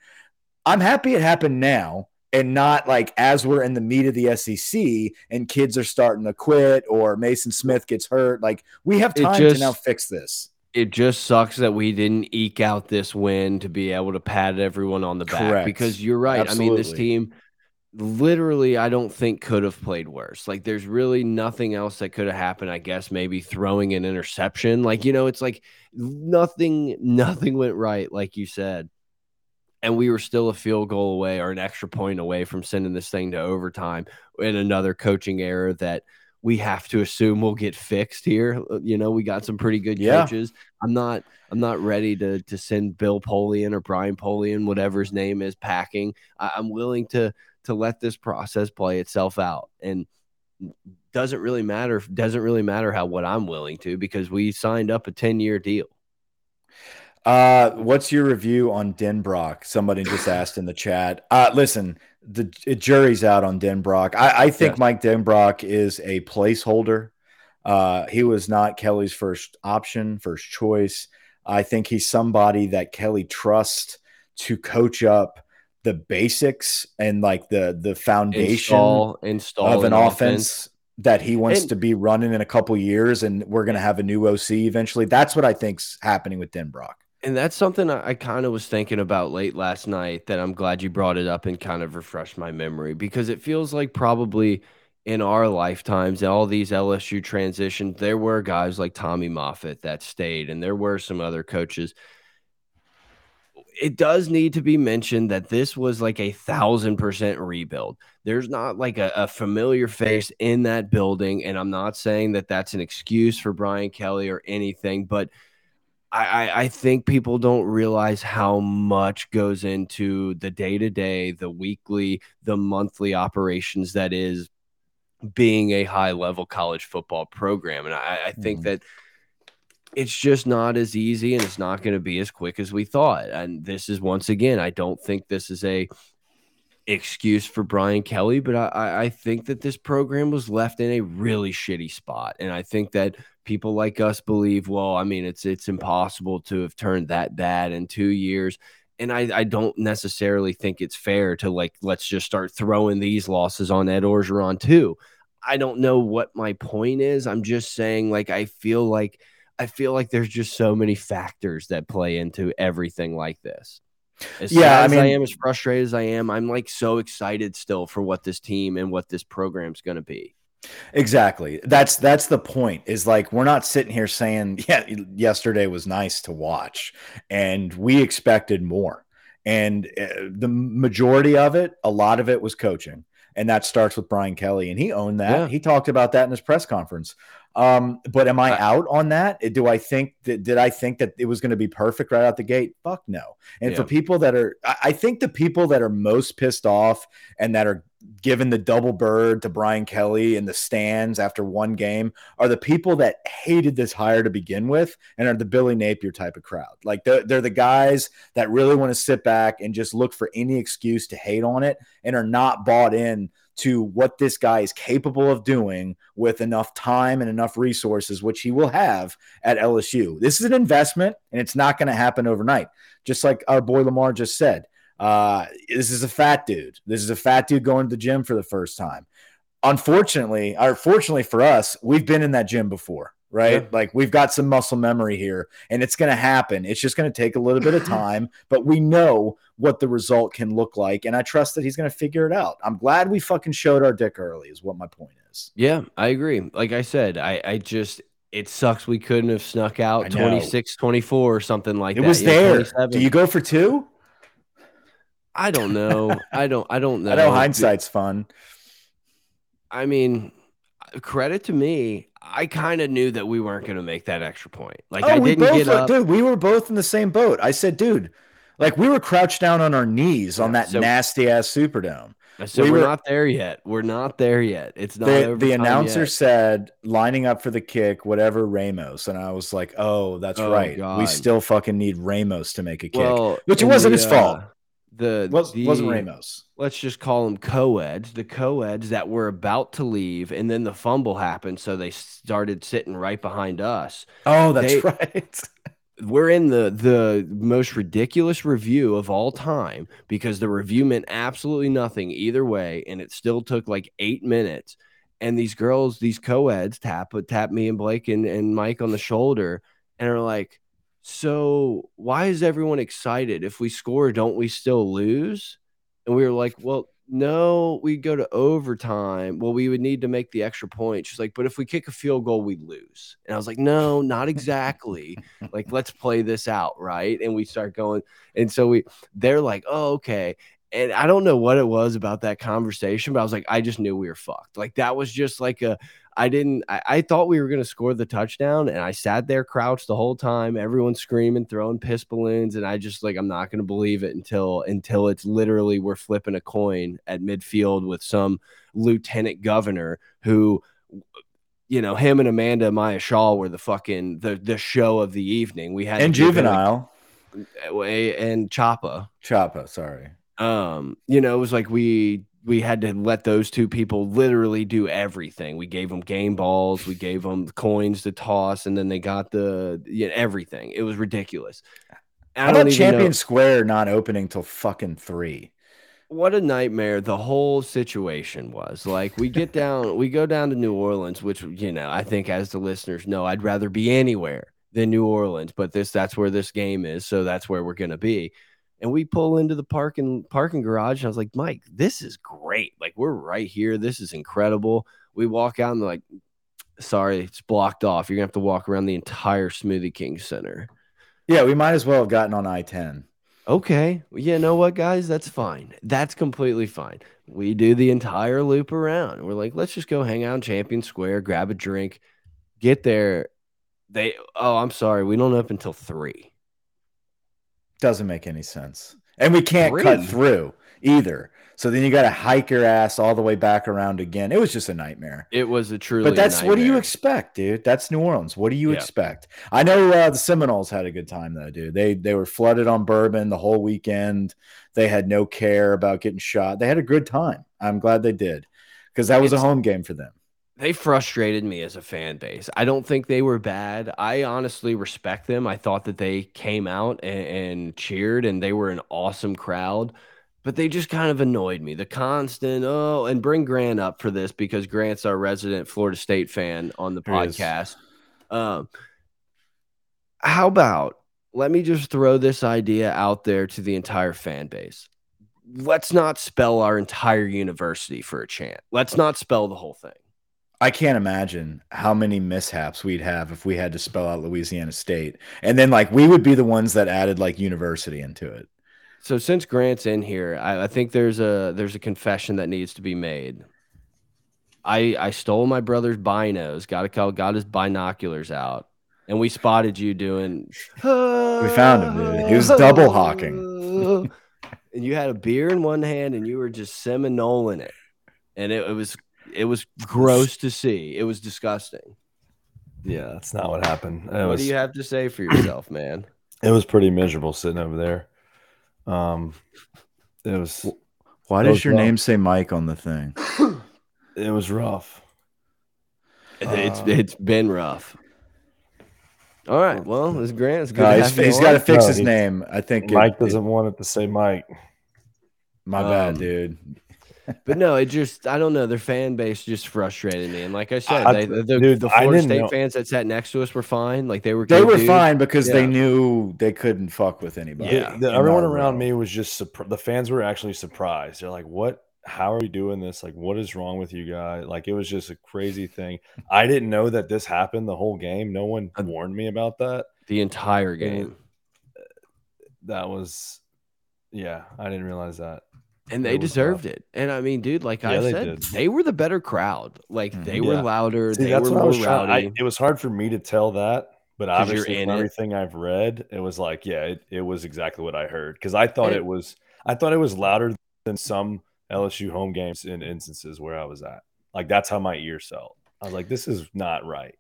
Speaker 2: I'm happy it happened now and not like as we're in the meat of the SEC and kids are starting to quit or Maason Smith gets hurt. Like we have time just, to now fix this.
Speaker 1: It just sucks that we didn't eke out this win to be able to pat everyone on the back Correct. because you're right. Absolutely. I mean, this team literally I don't think could have played worse. Like there's really nothing else that could have happened. I guess maybe throwing an interception. Like, you know, it's like nothing nothing went right like you said. And we were still a field goal away or an extra point away from sending this thing to overtime in another coaching error that we have to assume will get fixed here. Uh, you know, we got some pretty good yeah. coaches. I'm not I'm not ready to to send Bill Polian or Brian Polian, whatever his name is, packing. I, I'm willing to to let this process play itself out. And doesn't really matter doesn't really matter how what I'm willing to because we signed up a 10 year deal.
Speaker 2: Uh, what's your review on Denbrock? Somebody just asked in the chat. Uh, listen, the jury's out on Denbrock. I, I think yes. Mike Denbrock is a placeholder. Uh, he was not Kelly's first option, first choice. I think he's somebody that Kelly trusts to coach up the basics and like the the foundation install, install of an, an offense, offense, that he wants and, to be running in a couple years, and we're going to have a new OC eventually. That's what I think's happening with Denbrock.
Speaker 1: And that's something I, I kind of was thinking about late last night. That I'm glad you brought it up and kind of refreshed my memory because it feels like probably in our lifetimes, all these LSU transitions, there were guys like Tommy Moffitt that stayed, and there were some other coaches it does need to be mentioned that this was like a thousand percent rebuild. There's not like a, a, familiar face in that building, and I'm not saying that that's an excuse for Brian Kelly or anything, but I, I, I think people don't realize how much goes into the day to day, the weekly, the monthly operations that is being a high level college football program, and I, I think mm. that it's just not as easy and it's not going to be as quick as we thought. And this is once again, I don't think this is a excuse for Brian Kelly, but I, I think that this program was left in a really shitty spot. And I think that people like us believe, well, I mean, it's it's impossible to have turned that bad in two years. And I, I don't necessarily think it's fair to like let's just start throwing these losses on Ed Orgeron too. I don't know what my point is. I'm just saying, like, I feel like – I feel like there's just so many factors that play into everything like this. As yeah, I mean, I am as frustrated as I am. I'm like so excited still for what this team and what this program's going to be.
Speaker 2: Exactly. That's that's the point. Is like we're not sitting here saying, "Yeah, yesterday was nice to watch," and we expected more. And uh, the majority of it, a lot of it was coaching, and that starts with Brian Kelly, and he owned that. Yeah. He talked about that in his press conference. Um, but am I out on that? Do I think that did I think that it was going to be perfect right out the gate? Fuck no. And yeah. for people that are, I think the people that are most pissed off and that are giving the double bird to Brian Kelly in the stands after one game are the people that hated this hire to begin with and are the Billy Napier type of crowd. Like they're, they're the guys that really want to sit back and just look for any excuse to hate on it and are not bought in to what this guy is capable of doing with enough time and enough resources, which he will have at LSU. This is an investment and it's not going to happen overnight. Just like our boy Lamar just said, uh, this is a fat dude. This is a fat dude going to the gym for the first time. Unfortunately, or fortunately for us, we've been in that gym before. Right?
Speaker 1: Yeah.
Speaker 2: Like we've got some muscle memory here and it's going to happen. It's just going to take a little bit of time, but we know what the result can look like. And I trust that he's going to figure it out. I'm glad we fucking showed our dick early, is what my point is.
Speaker 1: Yeah, I agree. Like I said, I, I just it sucks we couldn't have snuck out
Speaker 2: know.
Speaker 1: 26 24 or something like
Speaker 2: It
Speaker 1: that.
Speaker 2: It was
Speaker 1: Yeah,
Speaker 2: there.
Speaker 1: 27.
Speaker 2: Do you go for two?
Speaker 1: I don't know. I don't I don't know.
Speaker 2: I know hindsight's fun.
Speaker 1: I mean, credit to me. I kind of knew that we weren't going to make that extra point. Like I
Speaker 2: oh, we
Speaker 1: didn't
Speaker 2: both,
Speaker 1: get up.
Speaker 2: dude. We were both in the same boat. I said, dude, like we were crouched down on our knees on that
Speaker 1: so-
Speaker 2: nasty ass Superdome.
Speaker 1: I said
Speaker 2: we
Speaker 1: we're
Speaker 2: were-
Speaker 1: not there yet. We're not there yet. It's not
Speaker 2: The, the announcer
Speaker 1: yet.
Speaker 2: said lining up for the kick, whatever Ramos, and I was like, oh, that's
Speaker 1: Oh,
Speaker 2: right. We still fucking need Ramos to make a kick.
Speaker 1: Well,
Speaker 2: which it wasn't
Speaker 1: the,
Speaker 2: his fault.
Speaker 1: uh, The
Speaker 2: was,
Speaker 1: the,
Speaker 2: wasn't Ramos.
Speaker 1: let's just call them co-eds, the co-eds that were about to leave, and then the fumble happened, so they started sitting right behind us.
Speaker 2: Oh, that's
Speaker 1: they-
Speaker 2: right.
Speaker 1: We're in the the most ridiculous review of all time because the review meant absolutely nothing either way, and it still took like eight minutes. And these girls, these co-eds, tap tap me and Blake and, and Mike on the shoulder, and are like, "So why is everyone excited? If we score, don't we still lose?" And we were like, "Well, no, we go to overtime. Well, we would need to make the extra point." She's like, "But if we kick a field goal, we lose." And I was like, "No, not exactly. like, let's play this out, right?" And we start going, and so we, they're like, "Oh, okay." And I don't know what it was about that conversation, but I was like, I just knew we were fucked. Like that was just like a I didn't I, I thought we were gonna score the touchdown and I sat there crouched the whole time, everyone screaming, throwing piss balloons, and I just like I'm not gonna believe it until until it's literally we're flipping a coin at midfield with some lieutenant governor who you know, him and Amanda Maya Shaw were the fucking the the show of the evening. We had
Speaker 2: And
Speaker 1: to
Speaker 2: juvenile.
Speaker 1: and Choppa
Speaker 2: Choppa, sorry.
Speaker 1: um you know it was like we we had to let those two people literally do everything. We gave them game balls we gave them coins to toss and then they got the yeah, everything. It was ridiculous. I
Speaker 2: How about Champion
Speaker 1: know-
Speaker 2: Square not opening till fucking three?
Speaker 1: what a nightmare the whole situation was. Like we get down we go down to new orleans which you know i think as the listeners know i'd rather be anywhere than new orleans but this that's where this game is so that's where we're going to be and we pull into the parking parking garage and i was like mike this is great like we're right here this is incredible we walk out and they're like sorry it's blocked off you're gonna have to walk around the entire smoothie king center
Speaker 2: Yeah, we might as well have gotten on I 10.
Speaker 1: Okay. Well, you know what, guys? That's fine. That's completely fine. We do the entire loop around. We're like, let's just go hang out in Champion Square, grab a drink, get there. They, oh, I'm sorry. We don't open until three.
Speaker 2: Doesn't make any sense. And we can't cut through either. So then you got to hike your ass all the way back around again. It was just a nightmare.
Speaker 1: It was a truly.
Speaker 2: But that's what do you expect, dude? That's New Orleans. What do you
Speaker 1: Yeah.
Speaker 2: expect? I know uh, the Seminoles had a good time though, dude. They they were flooded on bourbon the whole weekend. They had no care about getting shot. They had a good time. I'm glad they did because that was a home game for them.
Speaker 1: They frustrated me as a fan base. I don't think they were bad. I honestly respect them. I thought that they came out and, and cheered, and they were an awesome crowd. But they just kind of annoyed me. The constant, oh, and bring Grant up for this because Grant's our resident Florida State fan on the podcast. Um, how about let me just throw this idea out there to the entire fan base. Let's not spell our entire university for a chant. Let's not spell the whole thing.
Speaker 2: I can't imagine how many mishaps we'd have if we had to spell out Louisiana State. And then like we would be the ones that added like university into it.
Speaker 1: So since Grant's in here, I, I think there's a there's a confession that needs to be made. I I stole my brother's binos, got a call, got his binoculars out, and we spotted you doing.
Speaker 2: We found him, dude. He was double hawking.
Speaker 1: and you had a beer in one hand, and you were just Seminoling it, and it, it was it was gross to see. It was disgusting.
Speaker 5: Yeah, that's not what happened. It
Speaker 1: what
Speaker 5: was
Speaker 1: do you have to say for yourself, man?
Speaker 5: it was pretty miserable sitting over there. Um, it was
Speaker 2: Why
Speaker 5: That
Speaker 2: does
Speaker 5: was
Speaker 2: your
Speaker 5: rough.
Speaker 2: name say Mike on the thing?
Speaker 5: it was rough.
Speaker 1: It- it's
Speaker 5: Uh,
Speaker 1: it's been rough. All right, well, it's Grant. It's good.
Speaker 2: No,
Speaker 1: to
Speaker 2: he's,
Speaker 1: have you
Speaker 2: he's
Speaker 1: on.
Speaker 2: got to fix
Speaker 5: No,
Speaker 2: his name. I think
Speaker 5: Mike
Speaker 2: it-
Speaker 5: doesn't want it to say Mike.
Speaker 2: my
Speaker 1: Um,
Speaker 2: bad, dude.
Speaker 1: But no, it just I don't know. Their fan base just frustrated me, and like I said,
Speaker 5: I-
Speaker 1: they, the, the,
Speaker 5: dude,
Speaker 1: the Florida State
Speaker 5: know-
Speaker 1: fans that sat next to us were fine. Like they were
Speaker 2: They were
Speaker 1: dudes.
Speaker 2: fine because they knew they couldn't fuck with anybody.
Speaker 1: Yeah.
Speaker 5: The- everyone around
Speaker 2: row.
Speaker 5: me was just. The fans were actually surprised. They're like, "What? How are you doing this? Like, what is wrong with you guys?" Like, it was just a crazy thing. I didn't know that this happened the whole game. No one
Speaker 1: Uh,
Speaker 5: warned me about that.
Speaker 1: the entire
Speaker 5: It
Speaker 1: game.
Speaker 5: That was, yeah, I didn't realize that.
Speaker 1: And
Speaker 5: It
Speaker 1: they
Speaker 5: was
Speaker 1: deserved it. And I mean, dude, like I
Speaker 5: Yeah, they
Speaker 1: said,
Speaker 5: did.
Speaker 1: they were the better crowd. Like
Speaker 2: Mhm.
Speaker 1: they were louder,
Speaker 5: See,
Speaker 1: they
Speaker 5: that's
Speaker 1: were
Speaker 5: what I
Speaker 1: more
Speaker 5: was trying.
Speaker 1: rowdy.
Speaker 5: I, it was hard for me to tell that, but obviously
Speaker 1: in
Speaker 5: from
Speaker 1: it.
Speaker 5: everything I've read, it was like, yeah, it, it was exactly what I heard. Because I thought
Speaker 1: And-
Speaker 5: it was, I thought it was louder than some LSU home games in instances where I was at. Like that's how my ears felt. I was like, this is not right.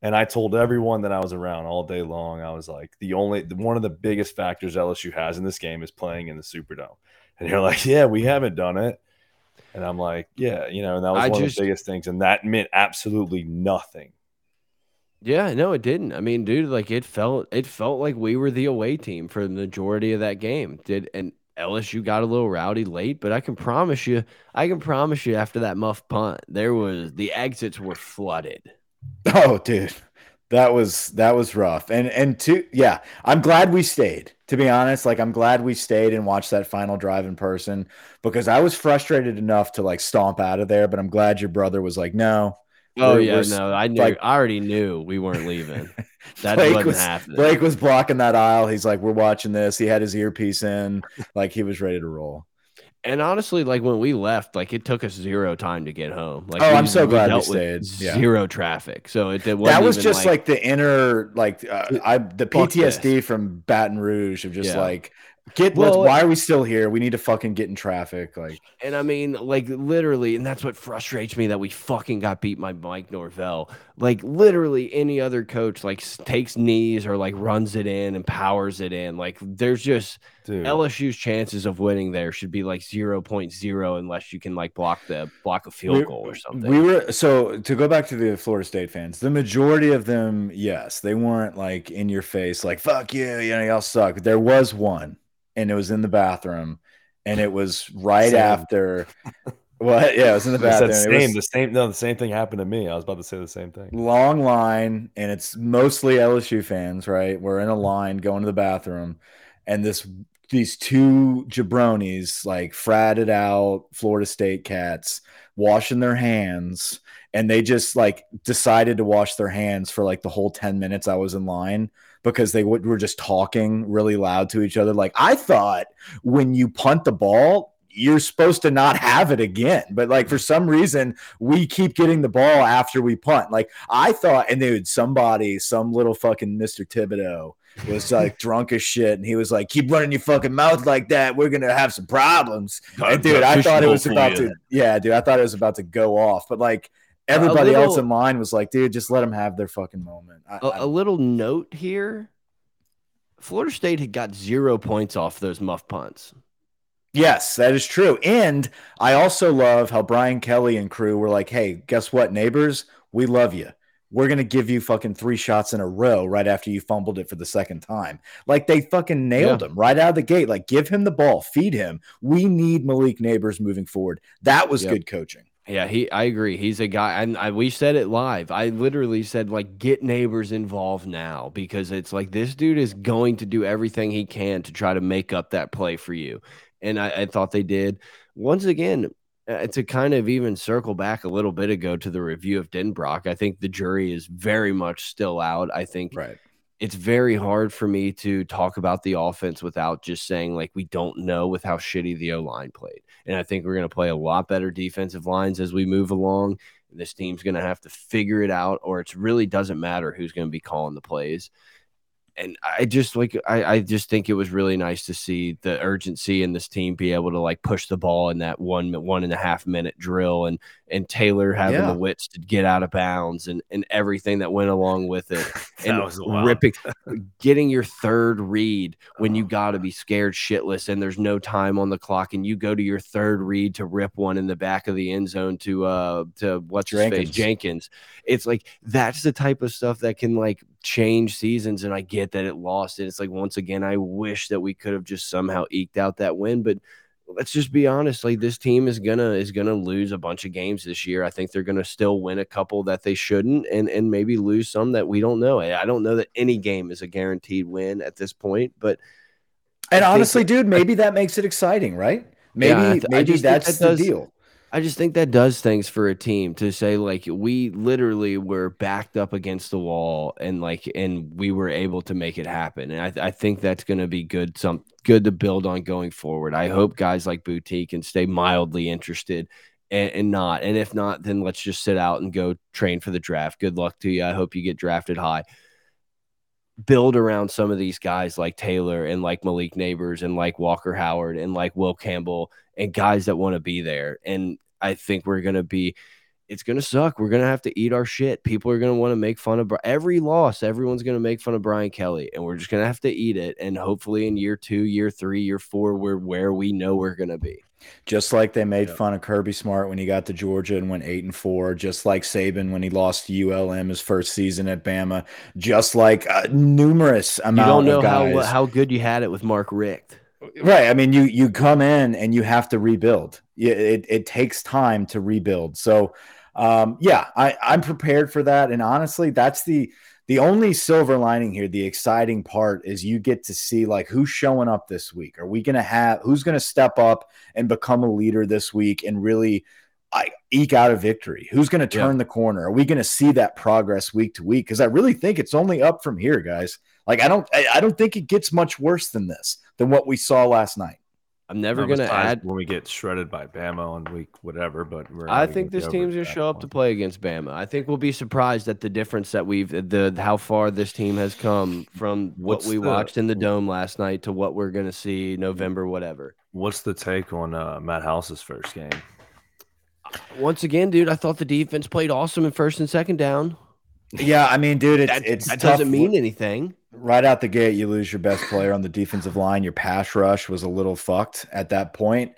Speaker 5: And I told everyone that I was around all day long, I was like, the only one of the biggest factors LSU has in this game is playing in the Superdome. And you're like, yeah, we haven't done it. And I'm like, yeah, you know, and that was
Speaker 1: I
Speaker 5: one
Speaker 1: just-
Speaker 5: of the biggest things. And that meant absolutely nothing.
Speaker 1: Yeah, no, it didn't. I mean, dude, like it felt it felt like we were the away team for the majority of that game. Did and LSU got a little rowdy late, but I can promise you, I can promise you after that muff punt, there was the exits were flooded.
Speaker 2: Oh, dude, that was that was rough. And and two, yeah, I'm glad we stayed. To be honest, like I'm glad we stayed and watched that final drive in person because I was frustrated enough to like stomp out of there. But I'm glad your brother was like, no.
Speaker 1: Oh
Speaker 2: We're-
Speaker 1: yeah,
Speaker 2: we're
Speaker 1: no, I knew
Speaker 2: like-
Speaker 1: I already knew we weren't leaving. That
Speaker 2: Blake
Speaker 1: wasn't
Speaker 2: was
Speaker 1: happening.
Speaker 2: Blake was blocking that aisle. He's like, we're watching this. He had his earpiece in, like he was ready to roll.
Speaker 1: And honestly, like when we left, like it took us zero time to get home. Like,
Speaker 2: Oh,
Speaker 1: we-
Speaker 2: I'm so glad we
Speaker 1: dealt with
Speaker 2: stayed. Yeah.
Speaker 1: Zero traffic, so it, it
Speaker 2: that was just like, the inner like uh, I the
Speaker 1: Fuck this.
Speaker 2: PTSD from Baton Rouge of just
Speaker 1: Yeah.
Speaker 2: like get
Speaker 1: Well,
Speaker 2: why are we still here? We need to fucking get in traffic. Like
Speaker 1: And I mean, like literally, and that's what frustrates me that we fucking got beat by Mike Norvell. Like literally, any other coach like takes knees or like runs it in and powers it in. Like there's just
Speaker 5: Dude.
Speaker 1: LSU's chances of winning there should be like 0.0 unless you can like block the block a field
Speaker 2: we-
Speaker 1: goal or something.
Speaker 2: We were so to go back to the Florida State fans, the majority of them, yes, they weren't like in your face, like fuck you, you know, y'all suck. There was one, and it was in the bathroom, and it was right
Speaker 5: Same.
Speaker 2: after what? Yeah, it was in the bathroom.
Speaker 5: Same.
Speaker 2: was
Speaker 5: The same. No, the same thing happened to me. I was about to say the same thing.
Speaker 2: long line, and it's mostly LSU fans, right? We're in a line going to the bathroom, and this these two jabronis like fratted out Florida State cats washing their hands and they just like decided to wash their hands for like the whole 10 minutes I was in line because they would, were just talking really loud to each other like I thought when you punt the ball you're supposed to not have it again but like for some reason we keep getting the ball after we punt like I thought and dude somebody some little fucking Mr. Thibodeau was like drunk as shit and he was like keep running your fucking mouth like that. We're gonna have some problems. And dude i thought it was about to yeah dude i thought it was about to go off but like everybody else
Speaker 1: little-
Speaker 2: in line was like dude just let them have their fucking moment. I,
Speaker 1: a, a
Speaker 2: I-
Speaker 1: little note here: Florida State had got zero points off those muff punts.
Speaker 2: yes that is true and i also love how brian kelly and crew were like hey guess what Nabers? We love you we're gonna give you fucking three shots in a row right after you fumbled it for the second time. Like they fucking nailed him right out of the gate. Like give him the ball, feed him. We need Malik Nabers moving forward. That was
Speaker 1: Yep.
Speaker 2: good coaching.
Speaker 1: Yeah, he. I agree. He's a guy, and I, we said it live. I literally said like, get Nabers involved now because it's like this dude is going to do everything he can to try to make up that play for you, and I, I thought they did. Once again, uh, to kind of even circle back a little bit ago to the review of Denbrock, I think the jury is very much still out. I think
Speaker 2: Right.
Speaker 1: it's very hard for me to talk about the offense without just saying like we don't know with how shitty the O line played. And I think we're going to play a lot better defensive lines as we move along. This team's going to have to figure it out, or it really doesn't matter who's going to be calling the plays. And I just like I, I just think it was really nice to see the urgency in this team be able to like push the ball in that one one and a half minute drill and and Taylor having
Speaker 2: Yeah.
Speaker 1: the wits to get out of bounds and and everything that went along with it and
Speaker 5: was
Speaker 1: ripping, getting your third read when you got to be scared shitless and there's no time on the clock, and you go to your third read to rip one in the back of the end zone to uh to what's
Speaker 2: Jenkins.
Speaker 1: Jenkins. It's like that's the type of stuff that can like change seasons, and I get that it lost it. It's like once again, I wish that we could have just somehow eked out that win, but let's just be honest. Like this team is gonna is gonna lose a bunch of games this year. I think they're gonna still win a couple that they shouldn't, and and maybe lose some that we don't know. I don't know that any game is a guaranteed win at this point, but
Speaker 2: and honestly, dude, maybe that makes it exciting, right? Maybe yeah, maybe that's that the deal.
Speaker 1: I just think that does things for a team to say like we literally were backed up against the wall and like and we were able to make it happen. And I, th I think that's going to be good some good to build on going forward. I hope guys like Boutte can stay mildly interested and, and, not. And if not, then let's just sit out and go train for the draft. Good luck to you. I hope you get drafted high. Build around some of these guys like Taylor and like Malik Nabers and like Walker Howard and like Will Campbell and guys that want to be there. And I think we're going to be, it's going to suck. We're going to have to eat our shit. People are going to want to make fun of every loss. Everyone's going to make fun of Brian Kelly, and we're just going to have to eat it. And hopefully, in year two, year three, year four, we're where we know we're going to be.
Speaker 2: Just like they made fun of Kirby Smart when he got to Georgia and went eight and four. Just like Saban when he lost to ULM his first season at Bama. Just like uh, numerous amount. You don't know
Speaker 1: how how good you had it with Mark Richt.
Speaker 2: Right. I mean, you you come in and you have to rebuild. It it takes time to rebuild. So, um, yeah, I I'm prepared for that. And honestly, that's the the only silver lining here. The exciting part is you get to see like who's showing up this week. Are we gonna have who's gonna step up and become a leader this week and really I eke out a victory? Who's going to turn yeah. the corner? Are we going to see that progress week to week? Because I really think it's only up from here, guys. Like I don't, I don't think it gets much worse than this than what we saw last night.
Speaker 1: I'm never going to add
Speaker 5: when we get shredded by Bama on week whatever, but
Speaker 1: I think this team's going to show up to play against Bama. I think we'll be surprised at the difference that we've the how far this team has come from what we the, watched in the dome last night to what we're going to see November whatever.
Speaker 5: What's the take on uh, Matt House's first game?
Speaker 1: Once again, dude, I thought the defense played awesome in first and second down.
Speaker 2: Yeah, I mean, dude, it's
Speaker 1: that,
Speaker 2: it's
Speaker 1: that doesn't mean anything
Speaker 2: right out the gate, you lose your best player on the defensive line. Your pass rush was a little fucked at that point.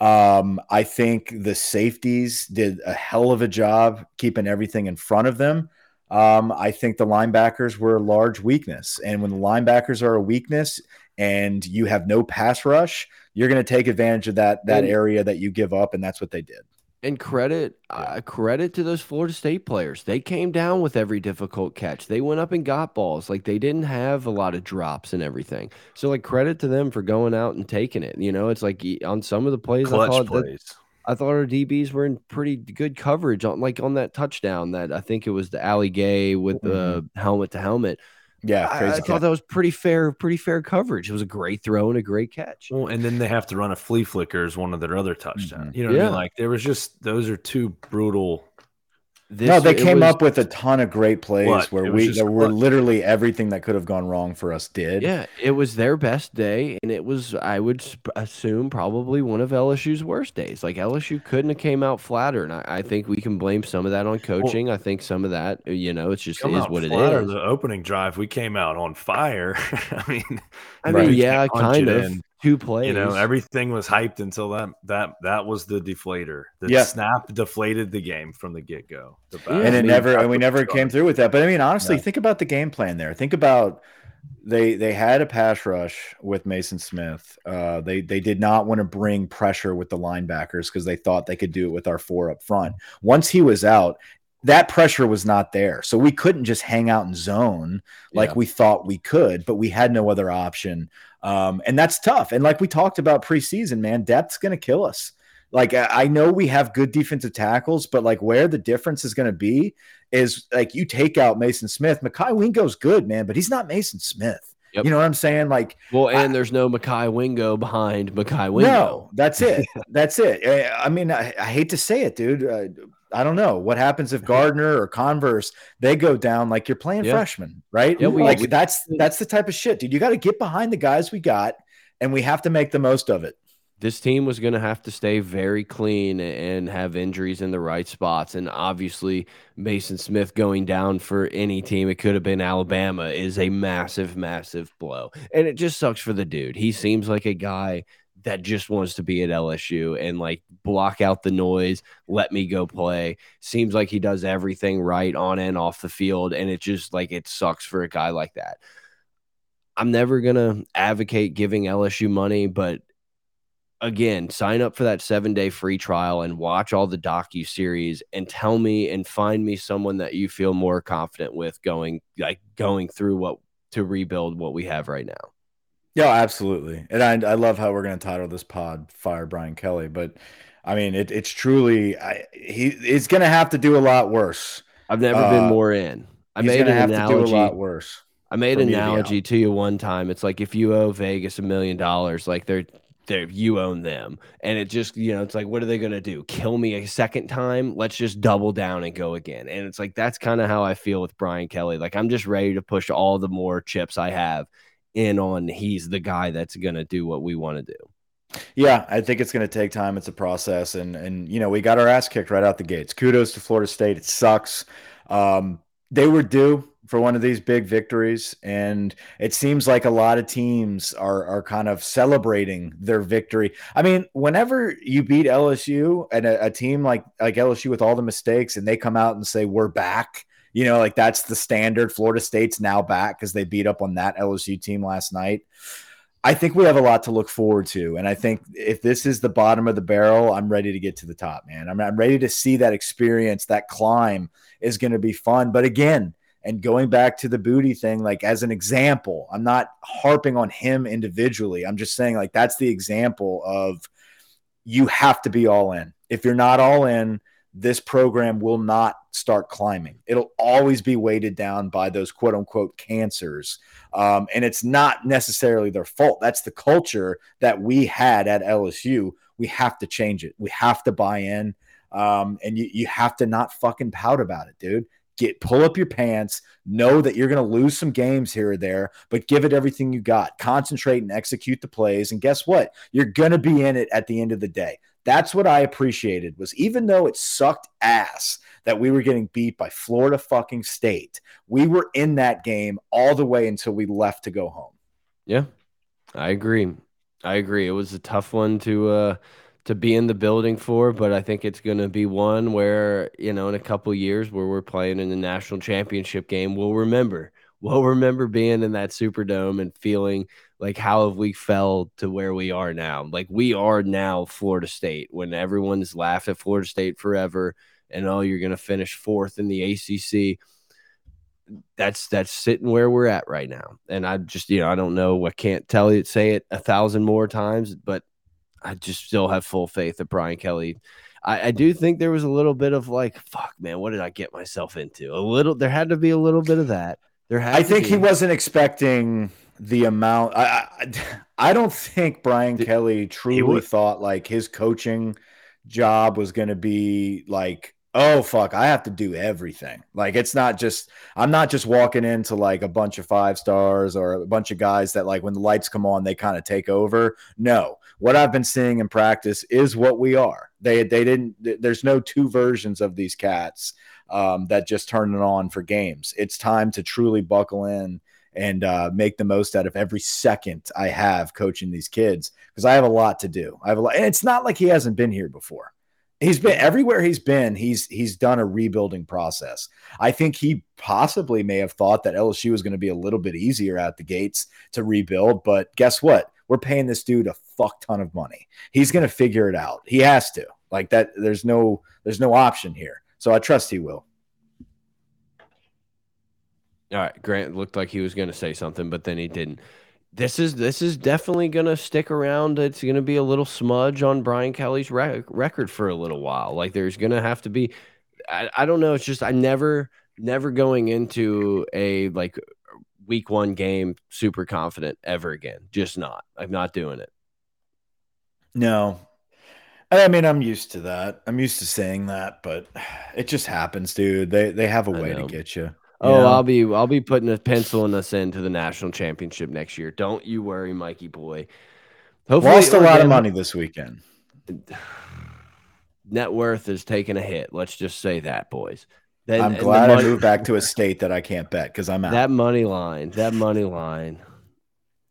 Speaker 2: Um, I think the safeties did a hell of a job keeping everything in front of them. Um, I think the linebackers were a large weakness. And when the linebackers are a weakness and you have no pass rush, you're going to take advantage of that that area that you give up, and that's what they did.
Speaker 1: And credit, uh, credit to those Florida State players. They came down with every difficult catch. They went up and got balls. Like they didn't have a lot of drops and everything. So like credit to them for going out and taking it. You know, it's like on some of the plays, Clutch I thought plays. That, I thought our DBs were in pretty good coverage on like on that touchdown that I think it was the Ali Gay with the mm -hmm. helmet to helmet.
Speaker 2: Yeah,
Speaker 1: I, I thought that was pretty fair, pretty fair coverage. It was a great throw and a great catch.
Speaker 5: Well, and then they have to run a flea flicker as one of their other touchdowns. Mm -hmm. You know what yeah. I mean? Like there was just those are two brutal
Speaker 2: this, no, they came was, up with a ton of great plays what? where we there were literally everything that could have gone wrong for us did.
Speaker 1: Yeah, it was their best day, and it was I would assume probably one of LSU's worst days. Like LSU couldn't have came out flatter, and I, I think we can blame some of that on coaching. Well, I think some of that, you know, it's just is what flatter, it is.
Speaker 5: The opening drive, we came out on fire. I mean,
Speaker 1: I mean, yeah, kind of. In two plays.
Speaker 5: You know, everything was hyped until that that that was the deflator. The yeah. snap deflated the game from the get go.
Speaker 2: And it never and we never came through with that. But I mean, honestly, think about the game plan there. Think about they they had a pass rush with Maason Smith. Uh, they they did not want to bring pressure with the linebackers because they thought they could do it with our four up front. Once he was out, that pressure was not there. So we couldn't just hang out in zone like yeah. we thought we could, but we had no other option. Um, and that's tough. And like we talked about preseason, man, depth's going to kill us. Like I know we have good defensive tackles, but like where the difference is going to be is like you take out Maason Smith. Mekhi Wingo's good, man, but he's not Maason Smith. Yep. You know what I'm saying? Like,
Speaker 1: well, and I, there's no Mekhi Wingo behind Mekhi Wingo.
Speaker 2: No, that's it. that's it. I, mean, I, I, hate to say it, dude. Uh, I don't know what happens if Gardner or Converse they go down like you're playing yeah. freshman, right? Yeah, we, like we, that's that's the type of shit, dude. You got to get behind the guys we got, and we have to make the most of it.
Speaker 1: This team was going to have to stay very clean and have injuries in the right spots, and obviously Maason Smith going down for any team, it could have been Alabama, is a massive, massive blow, and it just sucks for the dude. He seems like a guy that just wants to be at LSU and like block out the noise, let me go play. Seems like he does everything right on and off the field. And it just like it sucks for a guy like that. I'm never going to advocate giving LSU money, but again, sign up for that seven day free trial and watch all the docu series and tell me and find me someone that you feel more confident with going like going through what to rebuild what we have right now.
Speaker 2: Yeah, absolutely. And I, I love how we're going to title this pod "Fire Brian Kelly," but I mean, it, it's truly I, he. He's going to have to do a lot worse.
Speaker 1: I've never uh, been more in. I made an analogy.
Speaker 2: a lot worse.
Speaker 1: I made an analogy to, to you one time. It's like if you owe Vegas a million dollars, like they're you own them and it just you know it's like what are they going to do kill me a second time let's just double down and go again and it's like that's kind of how i feel with brian kelly like i'm just ready to push all the more chips i have in on he's the guy that's going to do what we want to do
Speaker 2: yeah i think it's going to take time it's a process and and you know we got our ass kicked right out the gates kudos to florida state it sucks um they were due for one of these big victories. And it seems like a lot of teams are are kind of celebrating their victory. I mean, whenever you beat LSU and a, a team like like LSU with all the mistakes, and they come out and say we're back. You know, like that's the standard. Florida State's now back because they beat up on that LSU team last night. I think we have a lot to look forward to. And I think if this is the bottom of the barrel, I'm ready to get to the top, man. I'm, I'm ready to see that experience, that climb is going to be fun. But again, and going back to the Boutte thing, like as an example, I'm not harping on him individually. I'm just saying, like, that's the example of you have to be all in. If you're not all in, this program will not start climbing. It'll always be weighted down by those quote unquote cancers. Um, and it's not necessarily their fault. That's the culture that we had at LSU. We have to change it. We have to buy in. Um, and you, you have to not fucking pout about it, dude get pull up your pants know that you're going to lose some games here or there but give it everything you got concentrate and execute the plays and guess what you're going to be in it at the end of the day that's what i appreciated was even though it sucked ass that we were getting beat by florida fucking state we were in that game all the way until we left to go home
Speaker 1: yeah i agree i agree it was a tough one to uh to be in the building for, but I think it's going to be one where, you know, in a couple years where we're playing in the national championship game, we'll remember. We'll remember being in that Superdome and feeling like how have we fell to where we are now? Like we are now Florida State when everyone's laughed at Florida State forever and oh, you're going to finish fourth in the ACC. That's that's sitting where we're at right now. And I just, you know, I don't know. I can't tell you, say it a thousand more times, but I just still have full faith that Brian Kelly. I, I, do think there was a little bit of like, fuck, man, what did I get myself into? A little, there had to be a little bit of that. There.
Speaker 2: I think be. he wasn't expecting the amount. I, I, I don't think Brian Kelly truly thought like his coaching job was going to be like oh fuck i have to do everything like it's not just i'm not just walking into like a bunch of five stars or a bunch of guys that like when the lights come on they kind of take over no what i've been seeing in practice is what we are they they didn't there's no two versions of these cats um, that just turn it on for games it's time to truly buckle in and uh, make the most out of every second I have coaching these kids because I have a lot to do. I have a lot, and it's not like he hasn't been here before. He's been everywhere he's been. He's he's done a rebuilding process. I think he possibly may have thought that LSU was going to be a little bit easier out the gates to rebuild, but guess what? We're paying this dude a fuck ton of money. He's going to figure it out. He has to. Like that there's no there's no option here. So I trust he will.
Speaker 1: All right, Grant looked like he was going to say something, but then he didn't this is this is definitely going to stick around. It's going to be a little smudge on Brian Kelly's rec record for a little while. Like there's going to have to be. I, I don't know. It's just I never never going into a like week one game super confident ever again. Just not. I'm not doing it.
Speaker 2: No. I mean, I'm used to that. I'm used to saying that, but it just happens, dude. They they have a way to get you.
Speaker 1: Oh, yeah. I'll be I'll be putting a pencil in us into the national championship next year. Don't you worry, Mikey boy.
Speaker 2: Hopefully, lost a lot of money this weekend.
Speaker 1: Net worth is taking a hit. Let's just say that, boys.
Speaker 2: Then, I'm glad money, I moved back to a state that I can't bet because I'm out.
Speaker 1: That money line, that money line,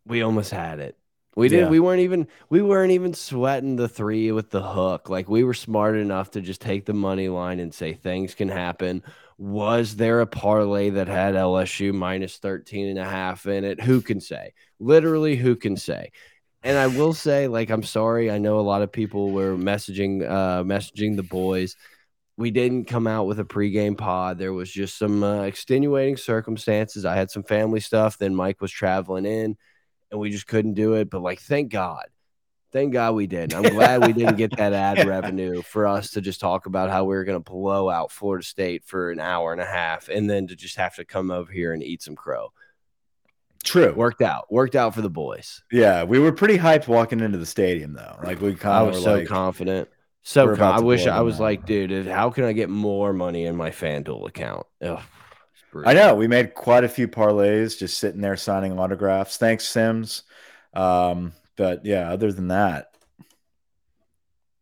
Speaker 1: we almost had it. We did. Yeah. We weren't even. We weren't even sweating the three with the hook. Like we were smart enough to just take the money line and say things can happen. Was there a parlay that had LSU minus 13 and a half in it? Who can say? Literally, who can say? and I will say, like, I'm sorry. I know a lot of people were messaging, uh, messaging the boys. We didn't come out with a pregame pod. There was just some uh, extenuating circumstances. I had some family stuff. Then Mike was traveling in, and we just couldn't do it. But like, thank God, thank God we did. I'm glad we didn't get that ad
Speaker 2: Yeah.
Speaker 1: revenue for us to just talk about how we were going to blow out Florida State for an hour and a half, and then to just have to come over here and eat some crow.
Speaker 2: True.
Speaker 1: Worked out. Worked out for the boys.
Speaker 2: Yeah, we were pretty hyped walking into the stadium though. Like we
Speaker 1: I
Speaker 2: kind of
Speaker 1: was
Speaker 2: were
Speaker 1: so
Speaker 2: like,
Speaker 1: confident. So
Speaker 2: about
Speaker 1: I wish I was like, dude, how can I get more money in my FanDuel account? Ugh,
Speaker 2: I know we made quite a few parlays just sitting there signing autographs. Thanks, Sims. Um, but yeah, other than that,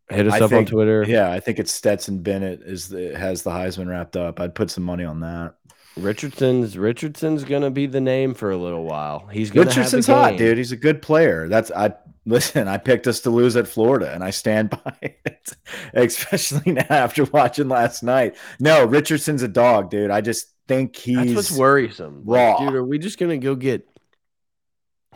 Speaker 1: Hit us
Speaker 2: I
Speaker 1: up
Speaker 2: think-
Speaker 1: on Twitter.
Speaker 2: yeah, I think it's Stetson Bennett is the, has the Heisman wrapped up. I'd put some money on that.
Speaker 1: Richardson's Richardson's gonna be the name for a little while. He's gonna
Speaker 2: Richardson's hot, dude. He's a good player. That's I listen. I picked us to lose at Florida, and I stand by it, especially now after watching last night. No, Richardson's a dog, dude. I just think he's
Speaker 1: That's what's worrisome. Like, dude, are we just gonna go get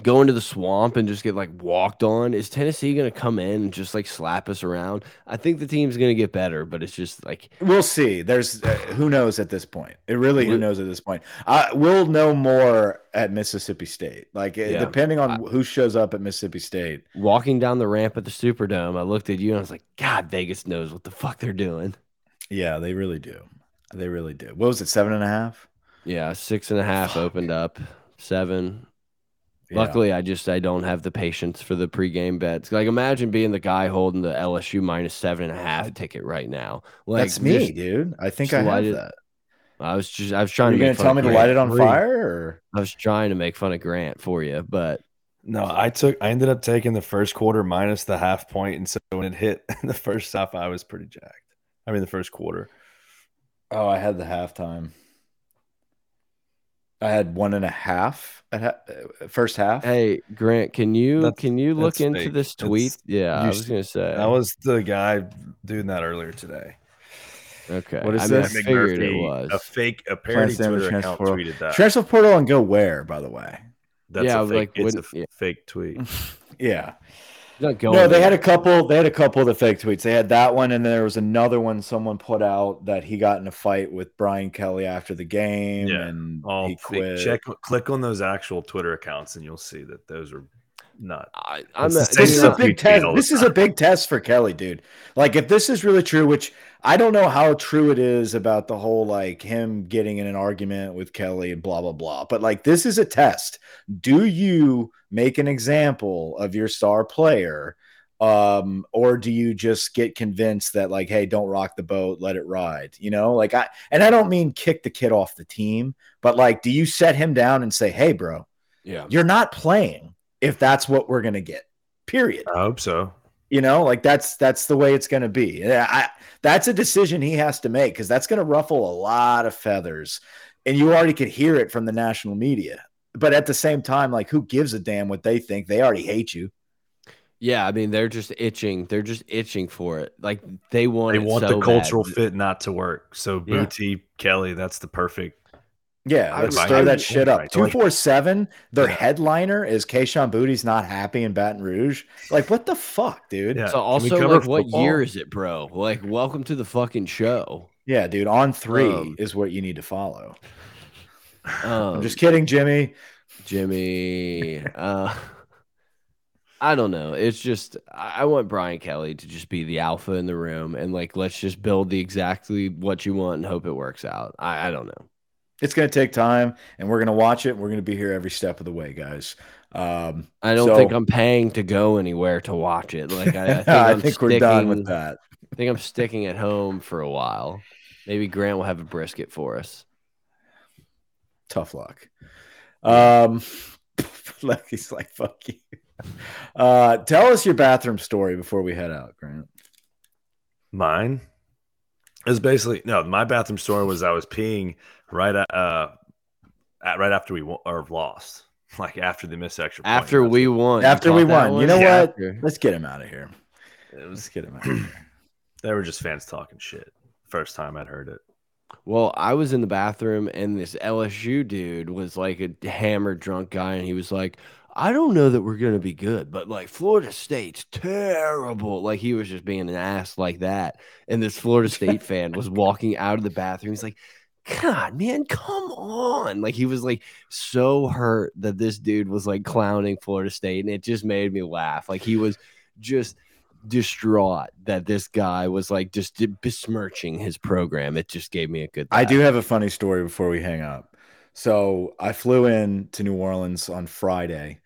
Speaker 1: go into the swamp and just get like walked on? Is Tennessee gonna come in and just like slap us around? I think the team's gonna get better, but it's just like
Speaker 2: We'll see. There's uh, who knows at this point. It really who knows at this point. Uh, we'll know more at Mississippi State. Like
Speaker 1: Yeah.
Speaker 2: depending on who shows up at Mississippi State.
Speaker 1: walking down the ramp at the Superdome. I looked at you and I was like, God, Vegas knows what the fuck they're doing.
Speaker 2: Yeah, they really do. They really do. What was it? Seven and a half.
Speaker 1: Yeah, six and a oh, half
Speaker 2: Fuck.
Speaker 1: opened up, seven.
Speaker 2: Yeah.
Speaker 1: Luckily, I just I don't have the patience for the pregame bets. Like, imagine being the guy holding the LSU minus seven and a half ticket right now. Like,
Speaker 2: that's me,
Speaker 1: just-
Speaker 2: dude. I think I have
Speaker 1: it
Speaker 2: that.
Speaker 1: I was just I was
Speaker 2: Are
Speaker 1: trying
Speaker 2: you
Speaker 1: to
Speaker 2: gonna
Speaker 1: make
Speaker 2: tell
Speaker 1: of
Speaker 2: me to light it on
Speaker 5: Free.
Speaker 2: fire? Or
Speaker 1: I was trying to make fun of Grant for you, but
Speaker 5: No, I took. I ended up taking the first quarter minus the half point, and so when it hit the first half, I was pretty jacked. I mean, the first quarter.
Speaker 2: Oh, I had the halftime. I had one and a half at ha uh, first half.
Speaker 1: hey, Grant, can you
Speaker 5: That's-
Speaker 1: can you look into
Speaker 5: fake.
Speaker 1: this tweet?
Speaker 5: That's-
Speaker 1: yeah, I was gonna say.
Speaker 5: That was the guy doing that earlier today.
Speaker 1: okay.
Speaker 2: What is
Speaker 1: I mean,
Speaker 2: this?
Speaker 1: I figured it was.
Speaker 5: a fake, a parody
Speaker 2: Transfer
Speaker 5: Twitter account
Speaker 2: portal.
Speaker 5: tweeted that.
Speaker 2: Transfer portal and go where? By the way.
Speaker 5: That's
Speaker 1: Yeah,
Speaker 5: a fake,
Speaker 1: like,
Speaker 5: it's a
Speaker 1: yeah.
Speaker 5: fake tweet.
Speaker 2: Yeah.
Speaker 1: Not going
Speaker 2: No, they had a couple. They had a couple of the fake tweets. They had that one, and then there was another one someone put out that he got in a fight with Brian Kelly after the game,
Speaker 5: Yeah.
Speaker 2: and
Speaker 5: All
Speaker 2: he
Speaker 5: fake.
Speaker 2: quit.
Speaker 5: Check, click on those actual Twitter accounts, and you'll see that those are not.
Speaker 1: I, I'm a,
Speaker 2: This is a big test.
Speaker 5: all the
Speaker 2: This is a big test for Kelly, dude. Like, if this is really true, which I don't know how true it is about the whole like him getting in an argument with Kelly and blah blah blah, but like this is a test. Do you make an example of your star player? um or do you just get convinced that like hey don't rock the boat let it ride you know like i and i don't mean kick the kid off the team but like do you set him down and say hey bro
Speaker 1: yeah.
Speaker 2: you're not playing if that's what we're gonna get period
Speaker 5: I hope so.
Speaker 2: you know like that's that's the way it's gonna be Yeah, I, that's a decision he has to make because that's gonna ruffle a lot of feathers and you already could hear it from the national media but at the same time like who gives a damn what they think they already hate you
Speaker 1: Yeah, I mean they're just itching. They're just itching for it. Like they want.
Speaker 5: They
Speaker 1: it
Speaker 5: want
Speaker 1: so
Speaker 5: the cultural
Speaker 1: bad.
Speaker 5: fit not to work. So
Speaker 1: Yeah.
Speaker 5: Boutte Kelly, that's the perfect.
Speaker 2: Yeah,
Speaker 1: I
Speaker 2: let's
Speaker 1: would-
Speaker 2: stir that shit up.
Speaker 5: right,
Speaker 2: Two
Speaker 5: like-
Speaker 2: four seven. Their
Speaker 5: Yeah.
Speaker 2: headliner is Kayshon Boutte's not happy in Baton Rouge. Like, what the fuck, dude?
Speaker 5: Yeah.
Speaker 2: Yeah,
Speaker 1: So also,
Speaker 5: cover
Speaker 1: like, what year is it, bro? Like, welcome to the fucking show.
Speaker 2: Yeah, dude. On three
Speaker 1: Um,
Speaker 2: is what you need to follow.
Speaker 1: Um,
Speaker 2: I'm just kidding, Jimmy.
Speaker 1: Jimmy. Uh, I don't know. It's just I want Brian Kelly to just be the alpha in the room and like let's just build the exactly what you want and hope it works out. I, I don't know.
Speaker 2: It's gonna take time, and we're gonna watch it. We're gonna be here every step of the way, guys. Um,
Speaker 1: I don't
Speaker 2: So-
Speaker 1: think I'm paying to go anywhere to watch it. Like I, I think,
Speaker 2: I think we're done with that.
Speaker 1: I think I'm sticking at home for a while. Maybe Grant will have a brisket for us.
Speaker 2: Tough luck. Um, Lucky's like, fuck you. Uh, tell us your bathroom story before we head out, Grant.
Speaker 5: Mine is basically no. My bathroom story was I was peeing right at, uh, at right after we won, or lost, like after the missed extra. point.
Speaker 1: After
Speaker 5: That's
Speaker 1: we won.
Speaker 2: After we
Speaker 1: caught that
Speaker 2: won, you know
Speaker 5: Yeah.
Speaker 2: what?
Speaker 1: After.
Speaker 2: Let's get him out of here.
Speaker 5: it
Speaker 2: Let's get him out of here.
Speaker 5: they were just fans talking shit. First time I'd heard it.
Speaker 1: Well, I was in the bathroom and this LSU dude was like a hammered drunk guy, and he was like, I don't know that we're gonna be good, but like Florida State's terrible. Like he was just being an ass like that. And this Florida State fan was walking out of the bathroom. He's like, God, man, come on. Like he was like so hurt that this dude was like clowning Florida State, and it just made me laugh. Like he was just distraught that this guy was like just besmirching his program. It just gave me a good.
Speaker 2: I do have a funny story before we hang up. So I flew in to New Orleans on Friday,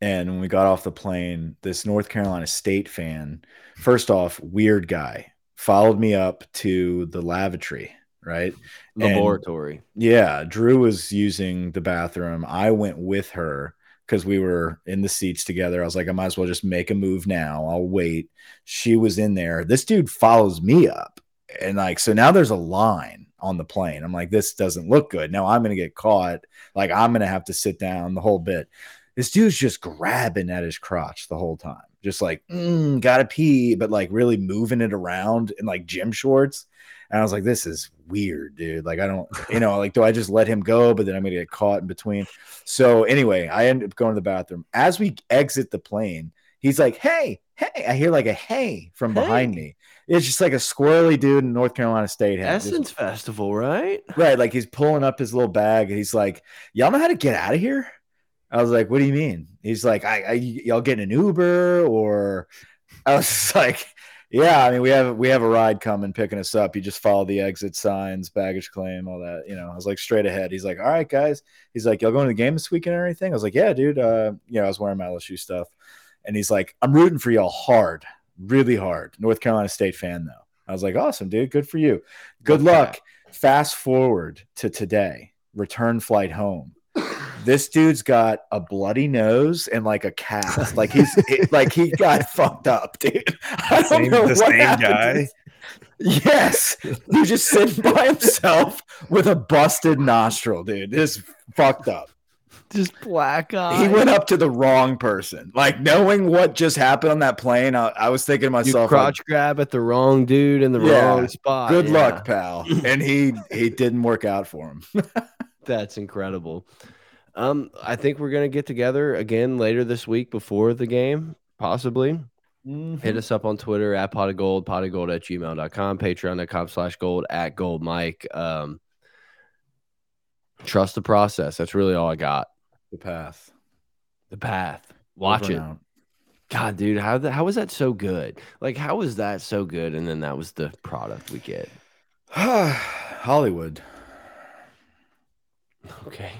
Speaker 2: and when we got off the plane, this North Carolina State fan, first off, weird guy, followed me up to the lavatory right?
Speaker 1: Laboratory.
Speaker 2: And, yeah, Drew was using the bathroom. I went with her because we were in the seats together. I was like, I might as well just make a move now. I'll wait. She was in there. This dude follows me up. And like, so now there's a line on the plane. I'm like, this doesn't look good. Now I'm going to get caught. Like, I'm going to have to sit down the whole bit. This dude's just grabbing at his crotch the whole time, just like, mm, gotta pee, but like really moving it around in like gym shorts. And I was like, this is weird, dude. Like, I don't, you know, like, do I just let him go? But then I'm going to get caught in between. So, anyway, I end up going to the bathroom. As we exit the plane, he's like, hey, hey. I hear like a hey from behind me. It's just like a squirrely dude in North Carolina State.
Speaker 1: Essence just, Festival, right?
Speaker 2: Right. Like, he's pulling up his little bag and he's like, y'all know how to get out of here? I was like, what do you mean? He's like, I, I y'all getting an Uber or I was just like, yeah, I mean, we have we have a ride coming picking us up. You just follow the exit signs, baggage claim, all that. You know, I was like straight ahead. He's like, all right, guys. He's like, y'all going to the game this weekend or anything? I was like, yeah, dude. Uh, you know, I was wearing my LSU stuff, and he's like, I'm rooting for y'all hard, really hard. North Carolina State fan though. I was like, awesome, dude. Good for you. Good luck. Fast forward to today, return flight home this dude's got a bloody nose and like a cast. Like he's it, like he got fucked up, dude. I don't
Speaker 5: same,
Speaker 2: know
Speaker 5: the
Speaker 2: what
Speaker 5: same guy.
Speaker 2: Yes, he's just sitting by himself with a busted nostril, dude. This fucked up.
Speaker 1: Just black eye.
Speaker 2: He went up to the wrong person. Like knowing what just happened on that plane, I, I was thinking to myself,
Speaker 1: you crotch like, grab at the wrong dude in the yeah, wrong spot.
Speaker 2: Good yeah. luck, pal. And he he didn't work out for him.
Speaker 1: That's incredible. Um, I think we're gonna get together again later this week before the game, possibly. Mm-hmm. Hit us up on Twitter at pot of gold, pot of gold at gmail.com, patreon.com slash gold at gold Mike. Um, trust the process. That's really all I got.
Speaker 2: The path.
Speaker 1: The path. Watch Over it. God, dude, how the, how was that so good? Like, how was that so good? And then that was the product we get.
Speaker 2: Hollywood.
Speaker 1: Okay.